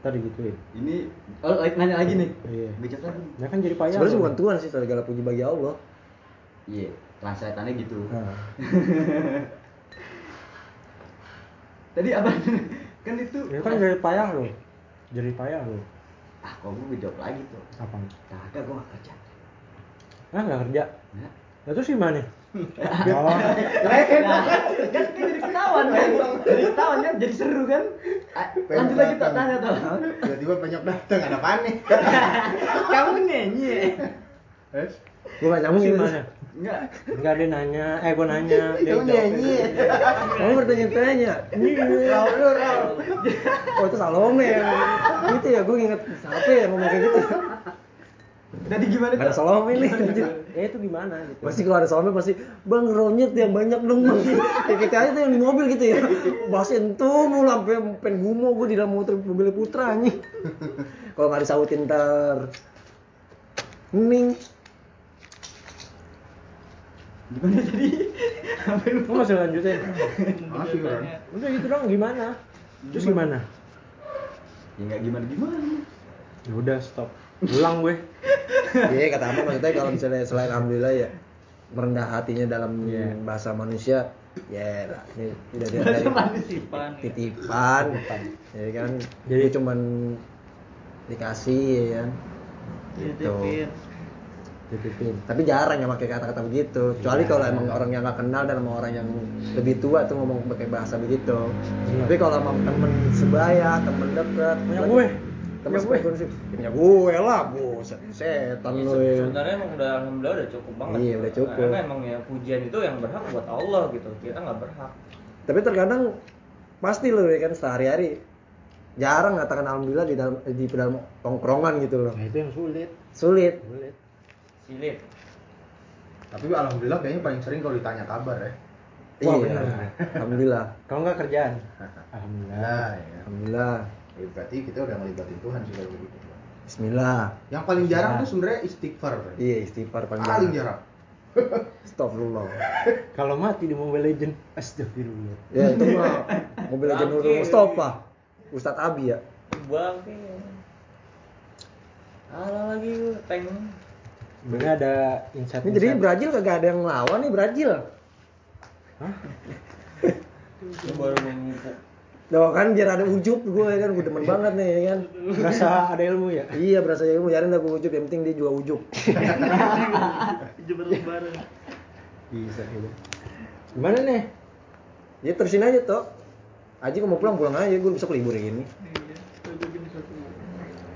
tadi gituin Ini oh like, nanya lagi nih. Iya. Bijak lagi. ya kan jadi payah sebenarnya bukan Tuhan sih segala puji bagi Allah Iya, translatannya gitu. nah, Tadi apa? kan itu. ya kan jadi payah lu jadi payah lu Ah, kok gue jawab lagi tuh. apa Kagak gue gak kerja. ah nggak kerja Nah, ya terus gimana oh nah kan, kan jadi ketahuan kan? Jadi ketahuan kan? Jadi seru kan? Ah, Lanjut lagi tak tanya tuh. Tiba-tiba penyok datang, ada apaan nih? Kamu nyanyi. Terus? Gue gak nyambung gimana Enggak. Enggak dia nanya, eh gua nanya, dia Kamu jawab. nyanyi. Kamu bertanya-tanya. Raul lu Raul. Oh itu Salome yang gitu ya, gue inget siapa ya ngomong kayak gitu. Jadi gimana Gak ada Salome nih. Eh itu gimana gitu. Pasti kalau ada Salome pasti Bang ronyet yang banyak dong bang. Kayak kita aja tuh yang di mobil gitu ya. Bahasin tuh mulu sampai pengen gumo gue di dalam motor mobil putra nih. Kalau nggak disautin ntar. Ning. Gimana tadi? Apa lu? Masih lanjutin? Masih kan. Udah gitu dong gimana? Terus gimana? Ya enggak gimana-gimana. Ya udah stop. Pulang gue. Iya kata apa maksudnya kalau misalnya selain alhamdulillah ya merendah hatinya dalam Iya. bahasa manusia ya ini udah dia Bahasa dari manusipan. titipan ya kan Jadi- jadi cuman dikasih ya kan Iya, gitu Titipin. Tapi jarang yang pakai kata-kata begitu kecuali Iya. kalau emang orang yang nggak kenal dan sama orang yang lebih tua tuh ngomong pakai bahasa begitu Iya. tapi kalau sama temen sebaya temen dekat Punya gue. temen Punya gue. sekolah punya gue lah buset setan Ya, lu ya sebenarnya emang udah alhamdulillah udah cukup banget Iya, udah cukup. karena emang ya pujian itu yang berhak buat Allah gitu kita nggak berhak tapi terkadang pasti lo ya kan sehari-hari jarang ngatakan alhamdulillah di dalam di dalam tongkrongan gitu loh Nah itu yang sulit. sulit Sulit. Silit Tapi alhamdulillah kayaknya paling sering kalau ditanya kabar ya. Wah, iya benar. alhamdulillah Kalau nggak kerjaan. Alhamdulillah. Nah, ya. alhamdulillah Ya, berarti kita udah ngelibatin Tuhan sih kalau begitu. Bismillah Yang paling jarang tuh sebenarnya istighfar. Bro. iya istighfar Paling panjang jarang. Astagfirullah Kalau mati di Mobile Legend, astagfirullah. ya itu mah mobil legend Bangke. Mustafa Ustadz Abi ya bangke ala lagi tank Sebenarnya ada insight. ini jadi Brazil kagak ada yang lawan nih Brazil lu baru memupuk Doa kan biar ada ujub gue kan gue demen banget nih ya kan Rasa ada ilmu ya? iya berasa ilmu biarin dah gue ujub yang penting dia juga ujub Jember lebaran. Bisa gitu. Gimana nih? ya terusin aja toh Aji mau pulang pulang aja gue besok libur gini Iya, satu.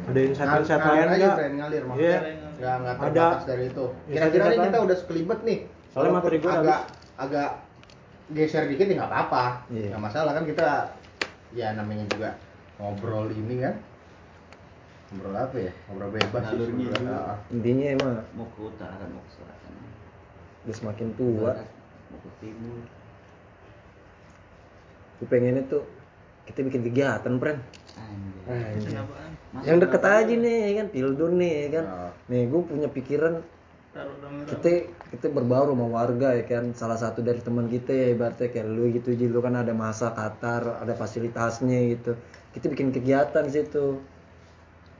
Ada insight Ngal- insight ngalir lain aja, nggak? Friend, ngalir Iya. maksudnya. Nggak nggak Ada. terbatas dari itu. Insight Kira-kira nih insight kita udah sekelibet nih. Soalnya materi udah agak agak geser dikit ya nggak apa-apa. Iya. Nggak masalah kan kita ya namanya juga ngobrol ini kan. Ngobrol apa ya? Ngobrol bebas sih sebenarnya. ngidul. Ah, ah. intinya emang Mau ke utara, mau ke selatan. udah semakin tua mau ke timur. gue pengennya tuh kita bikin kegiatan friend Anjay. Anjay. Kenapaan? Masa yang deket kenapa aja lu? nih ya kan pildun nih ya kan. Ah. nih gue punya pikiran kita kita berbaur sama warga ya kan. Salah satu dari teman kita ya ibaratnya kayak lu gitu Ji lu kan ada masa Qatar ada fasilitasnya gitu. Kita bikin kegiatan di situ.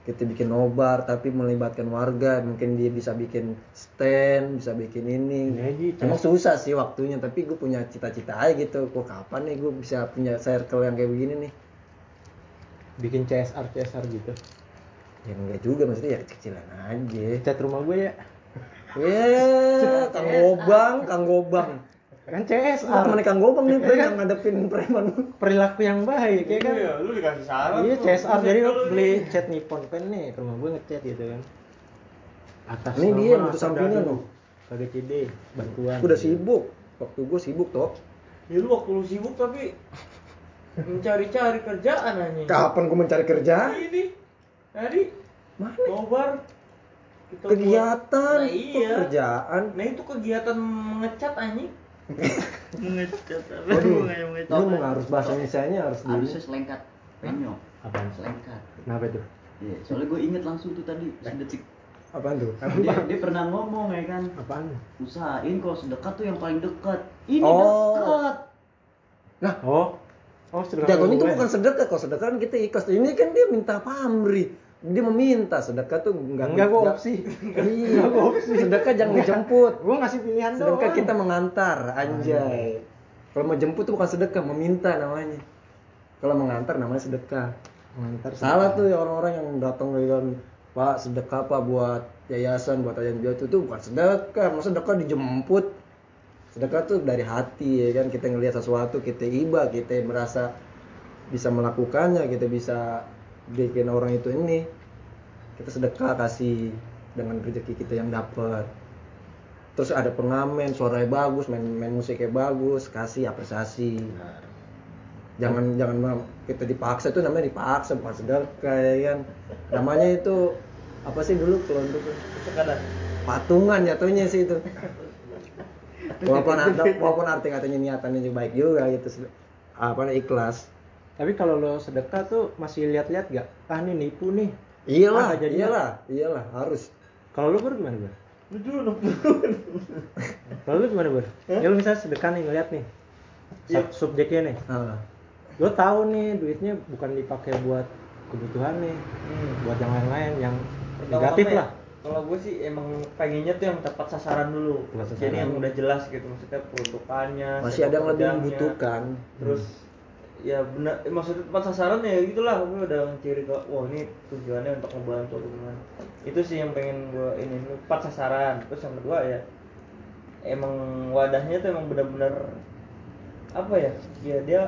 Kita bikin nobar tapi melibatkan warga. Mungkin dia bisa bikin stand bisa bikin ini. Aja, emang susah sih waktunya tapi gue punya cita-cita aja gitu. Kok kapan nih gue bisa punya circle yang kayak begini nih Bikin CSR CSR gitu. ya enggak juga maksudnya ya kecilan aja Cat rumah gue ya. ya kang gobang kang gobang Kan Ah, CSR. temen Kang Gobang nih Pre, yang ngadepin preman. Perilaku yang baik ya kan. Iya, lu dikasih saran Iya. CSR jadi lu lo nih. beli cat Nippon pen nih ke rumah gue ngecat gitu kan. Atas Ini nama dia yang butuh sampingan loh. Kagak CD bantuan. Aku udah sibuk. Waktu gue sibuk toh. ya lu waktu lu sibuk tapi mencari-cari kerjaan anjing Kapan gue mencari kerja? ini tadi Mana? nobar Kita Kegiatan, buat- nah, iya kerjaan. nah itu kegiatan mengecat anjing Mengecat apa? Waduh, mengecat. Lu mau harus bahasa Indonesia harus dulu. Harusnya selengkat. Penyok. Apaan? Selengkat. Kenapa tuh? Iya, soalnya gue inget langsung tuh tadi sedetik. Apaan tuh? Dia, dia pernah ngomong ya kan, Apaan? usahain kalau sedekat tuh yang paling dekat. Ini Oh. dekat. Oh. Oh, sedekah Jatuhnya itu bukan sedekah, kalau sedekah kan kita ikhlas. Ini kan dia minta pamrih. Dia meminta sedekah tuh enggak Enggak enggak- opsi. Iya, sedekah jangan dijemput. Gue ngasih pilihan doang. Sedekah kita mengantar, anjay. Kalau mau jemput tuh bukan sedekah, meminta namanya. Kalau mengantar namanya sedekah. Mengantar Salah tuh ya orang-orang yang datang dengan Pak sedekah Pak buat yayasan, buat yayasan piatu itu bukan sedekah, masa sedekah dijemput. Sedekah tuh dari hati ya kan? Kita ngelihat sesuatu kita iba, kita merasa bisa melakukannya, kita bisa bikin orang itu ini. Kita sedekah kasih dengan rezeki kita yang dapat. terus ada pengamen suaranya bagus main main musiknya bagus kasih apresiasi. Jangan jangan ma- kita dipaksa itu namanya dipaksa bukan sedar kayak namanya itu apa sih dulu kalau untuk patungan jatuhnya sih itu walaupun ada walaupun arti katanya niatannya juga baik juga gitu apa ikhlas Tapi kalau lo sedekah tuh masih lihat-lihat gak? Ah ini nipu nih. iyalah Ah, iyalah iyalah harus Kalau lo ber gimana ber? Lu dulu Kalau lo gimana ber? Ya lo misalnya sedekah nih ngeliat nih. Iya. Sub- Subjeknya nih. Ah. Lo tahu nih duitnya bukan dipakai buat kebutuhan nih, Hmm. buat yang lain-lain yang negatif ya, lah. Kalau gue sih emang pengennya tuh yang tepat sasaran dulu. Tepat sasaran. Jadi yang udah jelas gitu maksudnya peruntukannya. masih ada yang lebih membutuhkan Terus ya benar eh, maksudnya tepat sasaran ya gitulah gue udah mencari ke wah ini tujuannya untuk ngebantu gimana itu sih yang pengen gue ini tepat sasaran terus yang kedua ya emang wadahnya tuh emang benar-benar apa ya ya dia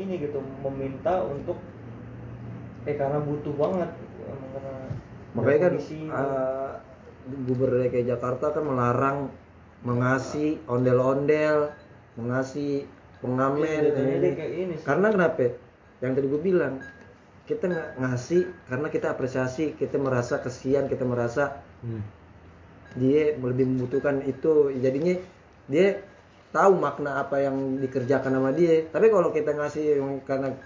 ini gitu meminta untuk eh karena butuh banget makanya kan eh, gubernur DKI Jakarta kan melarang mengasih ondel-ondel mengasih pengamen jadinya ini. ini sih. karena kenapa yang tadi gue bilang kita nggak ngasih karena kita apresiasi kita merasa kesian kita merasa Hmm. dia lebih membutuhkan itu jadinya dia tahu makna apa yang dikerjakan sama dia tapi kalau kita ngasih yang karena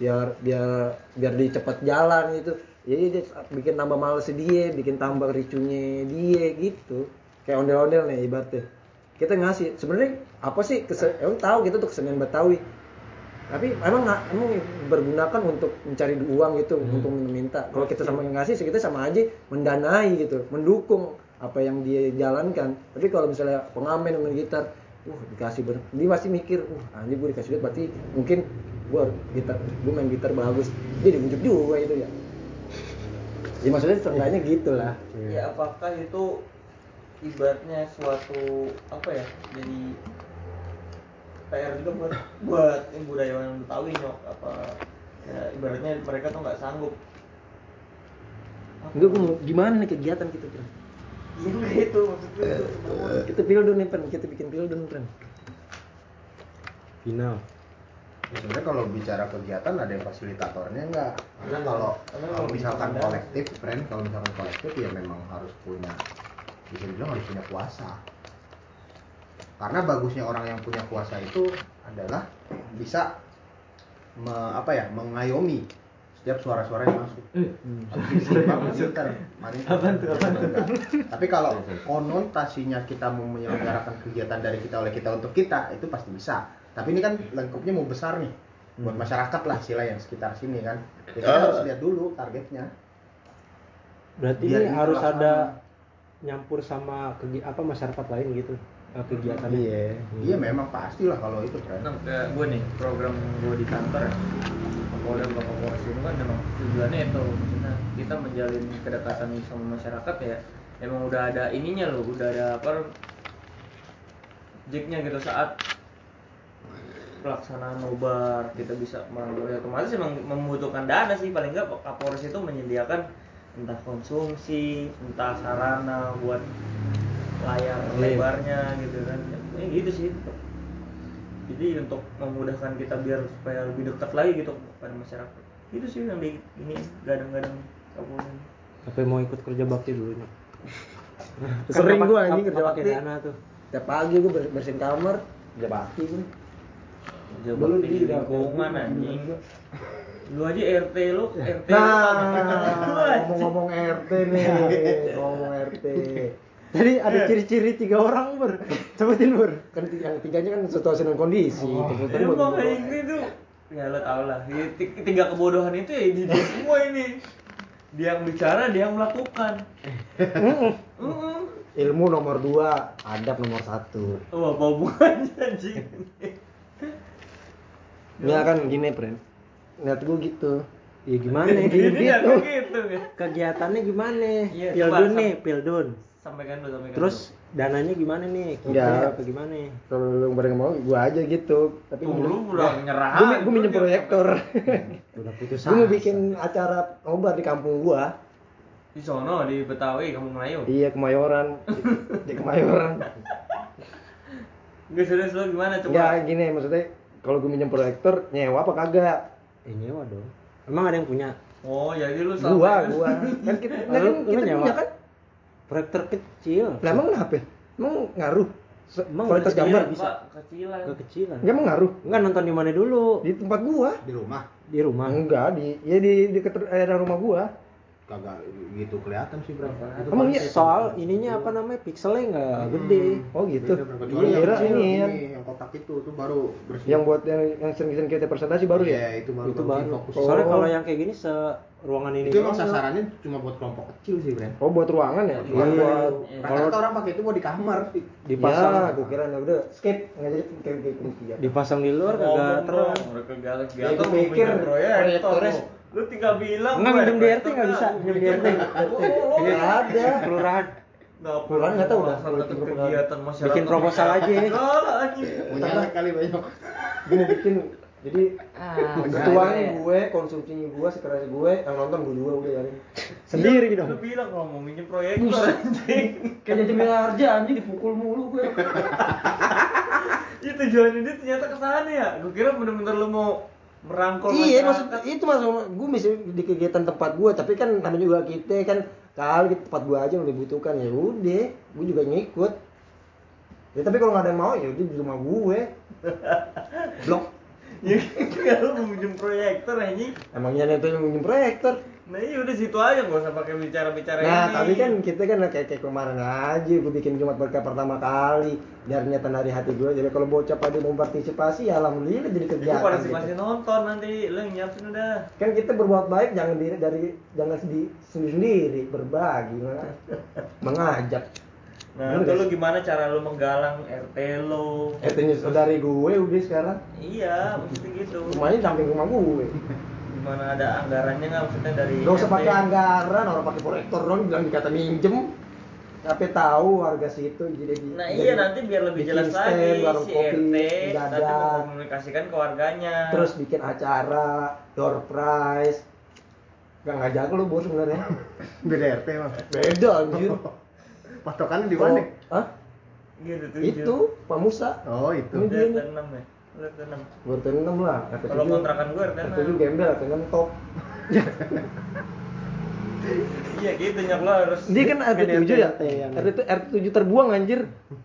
biar biar biar dia cepat jalan gitu jadi dia bikin tambah males dia bikin tambah ricunya dia gitu. Kayak ondel-ondel nih ibaratnya. Kita ngasih sebenarnya apa sih kese, emang tahu gitu tuh kesenian Betawi. Tapi emang nggak emang bergunakan untuk mencari uang gitu untuk minta kalau kita sama yang ngasih kita sama aja mendanai gitu mendukung apa yang dia jalankan. Tapi kalau misalnya pengamen yang main gitar uh dikasih bener dia pasti mikir uh anjir gue dikasih duit berarti mungkin gue gitar gue main gitar bagus. Dia dibujuk juga itu ya ya maksudnya seenggaknya gitu lah ya apakah itu ibaratnya suatu apa ya jadi PR juga buat buat yang budayawan Betawi nyok apa ya ibaratnya mereka tuh nggak sanggup? Enggak, gue mau gimana nih kegiatan kita bro? iya gitu maksudnya itu sebenarnya. Kita pildun nih, Pren. Kita bikin pildun, Pren. Final. Ya, sebenarnya kalau bicara kegiatan ada yang fasilitatornya enggak karena Iya. kalau Karena kalau kalau misalkan kolektif friend kalau misalkan kolektif ya memang harus punya bisa dibilang harus punya kuasa karena bagusnya orang yang punya kuasa itu adalah bisa me- apa ya mengayomi setiap suara-suara yang masuk manis. Enggak. Tapi kalau konotasinya kita mau menyelenggarakan kegiatan dari kita oleh kita untuk kita itu pasti bisa. Tapi ini kan lengkupnya mau besar nih buat masyarakat lah istilah yang sekitar sini kan. Jadi kita harus lihat dulu targetnya. Berarti Biar ini harus ada nyampur sama kegi- apa masyarakat lain gitu eh, kegiatan Iya. Iya memang pastilah kalau itu kan. Nah, kayak gue nih program gue di kantor ya Kapolda Bapak Kapolres itu kan memang tujuannya itu maksudnya kita menjalin kedekatan sama masyarakat ya emang udah ada ininya loh udah ada apa jignya gitu saat pelaksanaan nobar kita bisa melalui otomatis emang membutuhkan dana sih paling nggak Kapolres itu menyediakan entah konsumsi entah sarana buat layar Iya. lebarnya gitu kan ya gitu sih jadi untuk memudahkan kita biar supaya lebih dekat lagi gitu kepada masyarakat itu sih yang di ini gadang-gadang Kapolda Apa mau ikut kerja bakti dulu nih? Sering gua anjing kerja bakti. dana tuh. Tiap pagi gue bersihin kamar, kerja bakti gue. Belum di lingkungan anjing. Lu aja RT lu RT Nah, ngomong-ngomong RT nih, ngomong RT. Jadi ada ciri-ciri tiga orang ber, sebutin ber. Kan yang tiganya kan situasi dan kondisi. Tadi Emang gua- kayak gitu ya lo tau lah. Tiga kebodohan itu ya di semua ini. Dia yang bicara dia yang melakukan. Ilmu nomor dua, adab nomor satu. oh apa hubungannya anjing Ya kan gini, Pren. Lihat gue gitu. Ya gimana gitu. aku gitu ya Kegiatannya gimana? Iya, Pildun nih, pildun. sampaikan dulu sampaikan Terus dananya gimana nih? Kita apa gimana? Kalau lu pada mau, gue aja gitu. Tapi dulu dulu udah nyerah gue gue minjem proyektor. Udah putus gue mau bikin acara nobar di kampung gua Di sono di Betawi kamu Melayu. Iya Kemayoran. Di, di Kemayoran. Gue serius lo gimana coba? Enggak gini maksudnya kalau gue minjem proyektor nyewa apa kagak? Eh nyewa dong. Emang ada yang punya? Oh, jadi lu Gua, gua. Kan kita, kan kita nyewa? punya kan? Proyektor kecil. Lah emang kenapa? Emang ngaruh? Emang kualitas gambar bisa. Kecilan. Kekecilan. Enggak emang ngaruh? Enggak nonton di mana dulu? Di tempat gua. di rumah Di rumah. Enggak, di ya di di keter- daerah rumah gua. Kagak gitu kelihatan sih berapa Itu Emang iya? Soal satu- ininya apa namanya? Pixelnya enggak Hmm. gede. Oh gitu. Iya, kira kecil, ini ya. yang kotak itu tuh baru bersih Yang buat yang yang sering-sering kita presentasi baru Iya, ya? itu baru itu baru fokus. Soalnya Oh. kalau yang kayak gini se ruangan ini itu emang sasarannya cuma buat kelompok kecil sih Bren Oh buat ruangan ya? Iya. Bukan buat rata-rata orang pakai itu buat di kamar dipasang Ya, gua kira udah skip nggak jadi kayak kayak ya. dipasang di luar kagak terang. Ya, gua mau pikir minjem proyektor lu. Lu tinggal bilang Enggak minjem di RT enggak bisa, minjem di RT. Oh, ada. Kelurahan. Kelurahan nggak tahu dah, melaksanakan kalau bikin kegiatan masyarakat. Bikin proposal aja. Enggak kali banyak Gue mau bikin jadi Ah, ketuanya gue, konsumsinya gue, sekeras gue, yang nonton gue dua udah jadi. Sendiri Lu dong. bilang kalau mau minjem proyektor anjing. Kayak jadi harja anjing dipukul mulu gue. Itu tujuannya dia ternyata ke sana ya. Gue kira bener-bener lu mau merangkul Iya, masyarakat. maksud itu maksud gue mesti di kegiatan tempat gue, tapi kan namanya juga kita kan kali di tempat gue aja yang dibutuhkan ya udah, gue juga ngikut. Ya tapi kalau nggak ada yang mau ya udah di rumah gue. Blok. Ya kalau mau minjem proyektor anjing. Emangnya itu yang minjem proyektor. Nah iya udah situ aja gak usah pakai bicara-bicara Nah, ini. tapi kan kita kan kayak, kayak kemarin aja gue bikin Jumat berkah pertama kali dari niatan dari hati gue. Jadi kalau bocah pada mau partisipasi ya alhamdulillah jadi kegiatan. pada gitu. masih nonton nanti yang nyiapin udah. Kan kita berbuat baik jangan diri dari jangan sendiri sendiri berbagi malah mengajak. Nah, itu lu sih? gimana cara lu menggalang RT lu? Etenya saudari gue udah sekarang Iya, maksudnya gitu. rumahnya samping rumah gue. Gimana ada anggarannya nggak maksudnya dari Gak usah pakai anggaran, orang pakai proyektor dong bilang dikata minjem. Tapi tahu warga situ jadi Nah jadi iya nanti biar lebih jelas stand, lagi warung si kopi, RT nggak nanti ada. mengkomunikasikan ke warganya. terus bikin acara door prize Gak ngajak lu bos sebenarnya beda RT mah beda anjir patokannya di mana Hah? gitu tuh. itu Pak Musa oh itu Ini dia RT nih 6 ya. Lu RT 6. Gue RT 6 lah Kalau 7 kontrakan gue RT 7 gembel 6 top. Iya gitu nyok lo harus. dia kan RT 7 ya? RT yang- RT, RT 7 terbuang anjir.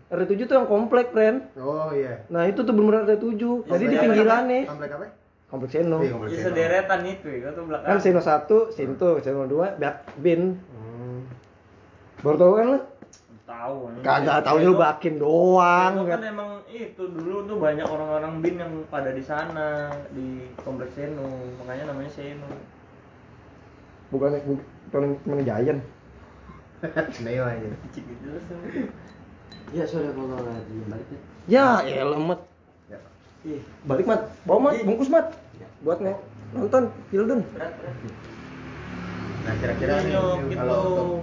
RT 7 tuh yang komplek friend oh iya. Nah itu tuh bener RT 7 jadi di pinggirannya. Komplek apa? Komplek Seno. Iya, Seno. sederetan itu ya, tuh belakang. kan Seno 1, Sinto, Seno 2, Bat, Bin. Hmm. baru tau kan lu? Tahu. kagak Seno- lu bakin doang kan emang itu dulu tuh banyak orang-orang bin yang pada di sana di kompleks Seno, makanya namanya Seno. bukan bukan temen Giant? Neo aja. Ya sudah kalau lagi balik ya. ya mat Ya. Ih, balik mat. Bawa mat. Bungkus mat. Buat ngo nonton Hilden. Berat berat. nah kira-kira nih kalau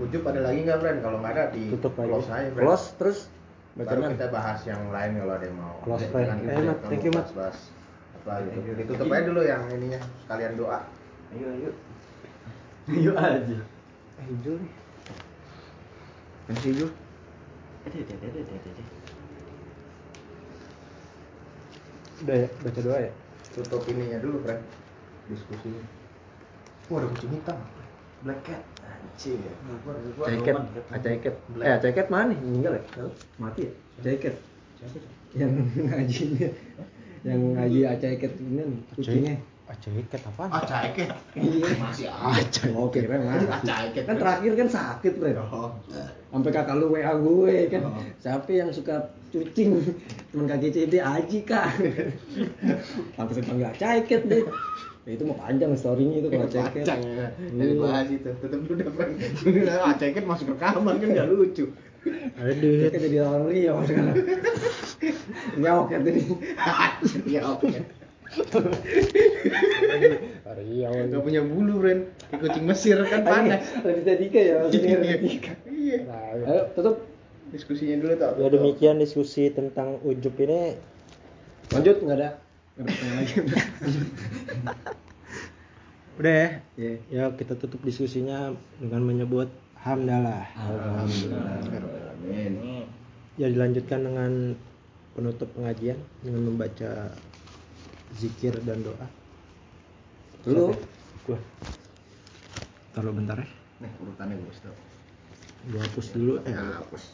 Ujuk ada lagi nggak friend kalau nggak ada di Tutup aja. close aja friend close terus? Baru kita bahas yang lain kalau ada yang mau. Close, friend. Eh, Mat, thank you, Mat. bahas-bahas apa gitu. ditutup aja dulu yang ininya sekalian doa. Ayo ayo. Ayo aja. ada ada ada ada. udah ya baca doa ya? Tutup ininya dulu friend diskusinya. Wah ada kucing hitam. Black cat anjir Ceket, Aceket. Eh, Aceket mana? Meninggal ya? Mati ya? Aceket. Yang ngajinya. Yang ngaji Aceket ini nih, kucingnya. Aceket apaan? ah ceket Iya. masih aja Oh, kira mati. Aceket. Kan terakhir kan sakit, Bre. oh Sampai kakak lu WA gue kan. Oh. Siapa yang suka cucing? Temen kaki CD Aji, Kak. Sampai saya panggil Aceket deh. Ya, itu mau panjang story-nya itu kalau Aceket. Panjang ya. Dari Iya. bahas itu. Dulu deh, Frank. Ah, ceket masuk rekaman kan nggak lucu. Aduh. Kita jadi orang Riau sekarang. Nyawak ya tadi. ya oke. Riau. Gak punya bulu, Ren. Kayak kucing Mesir kan panas. Raditya Dika ya, Iya. Raditya. Iya. Ayo, tutup. Diskusinya dulu tuh. Ya demikian diskusi tentang Ujup ini. Lanjut, nggak ada. Pertanyaan lagi. Udah ya. Iya. Ya kita tutup diskusinya dengan menyebut hamdalah. Amin. Ya dilanjutkan dengan penutup pengajian dengan membaca zikir dan doa. Lu Gua. Taruh bentar ya. Nih urutannya gue tuh. Gua hapus dulu. Eh, hapus.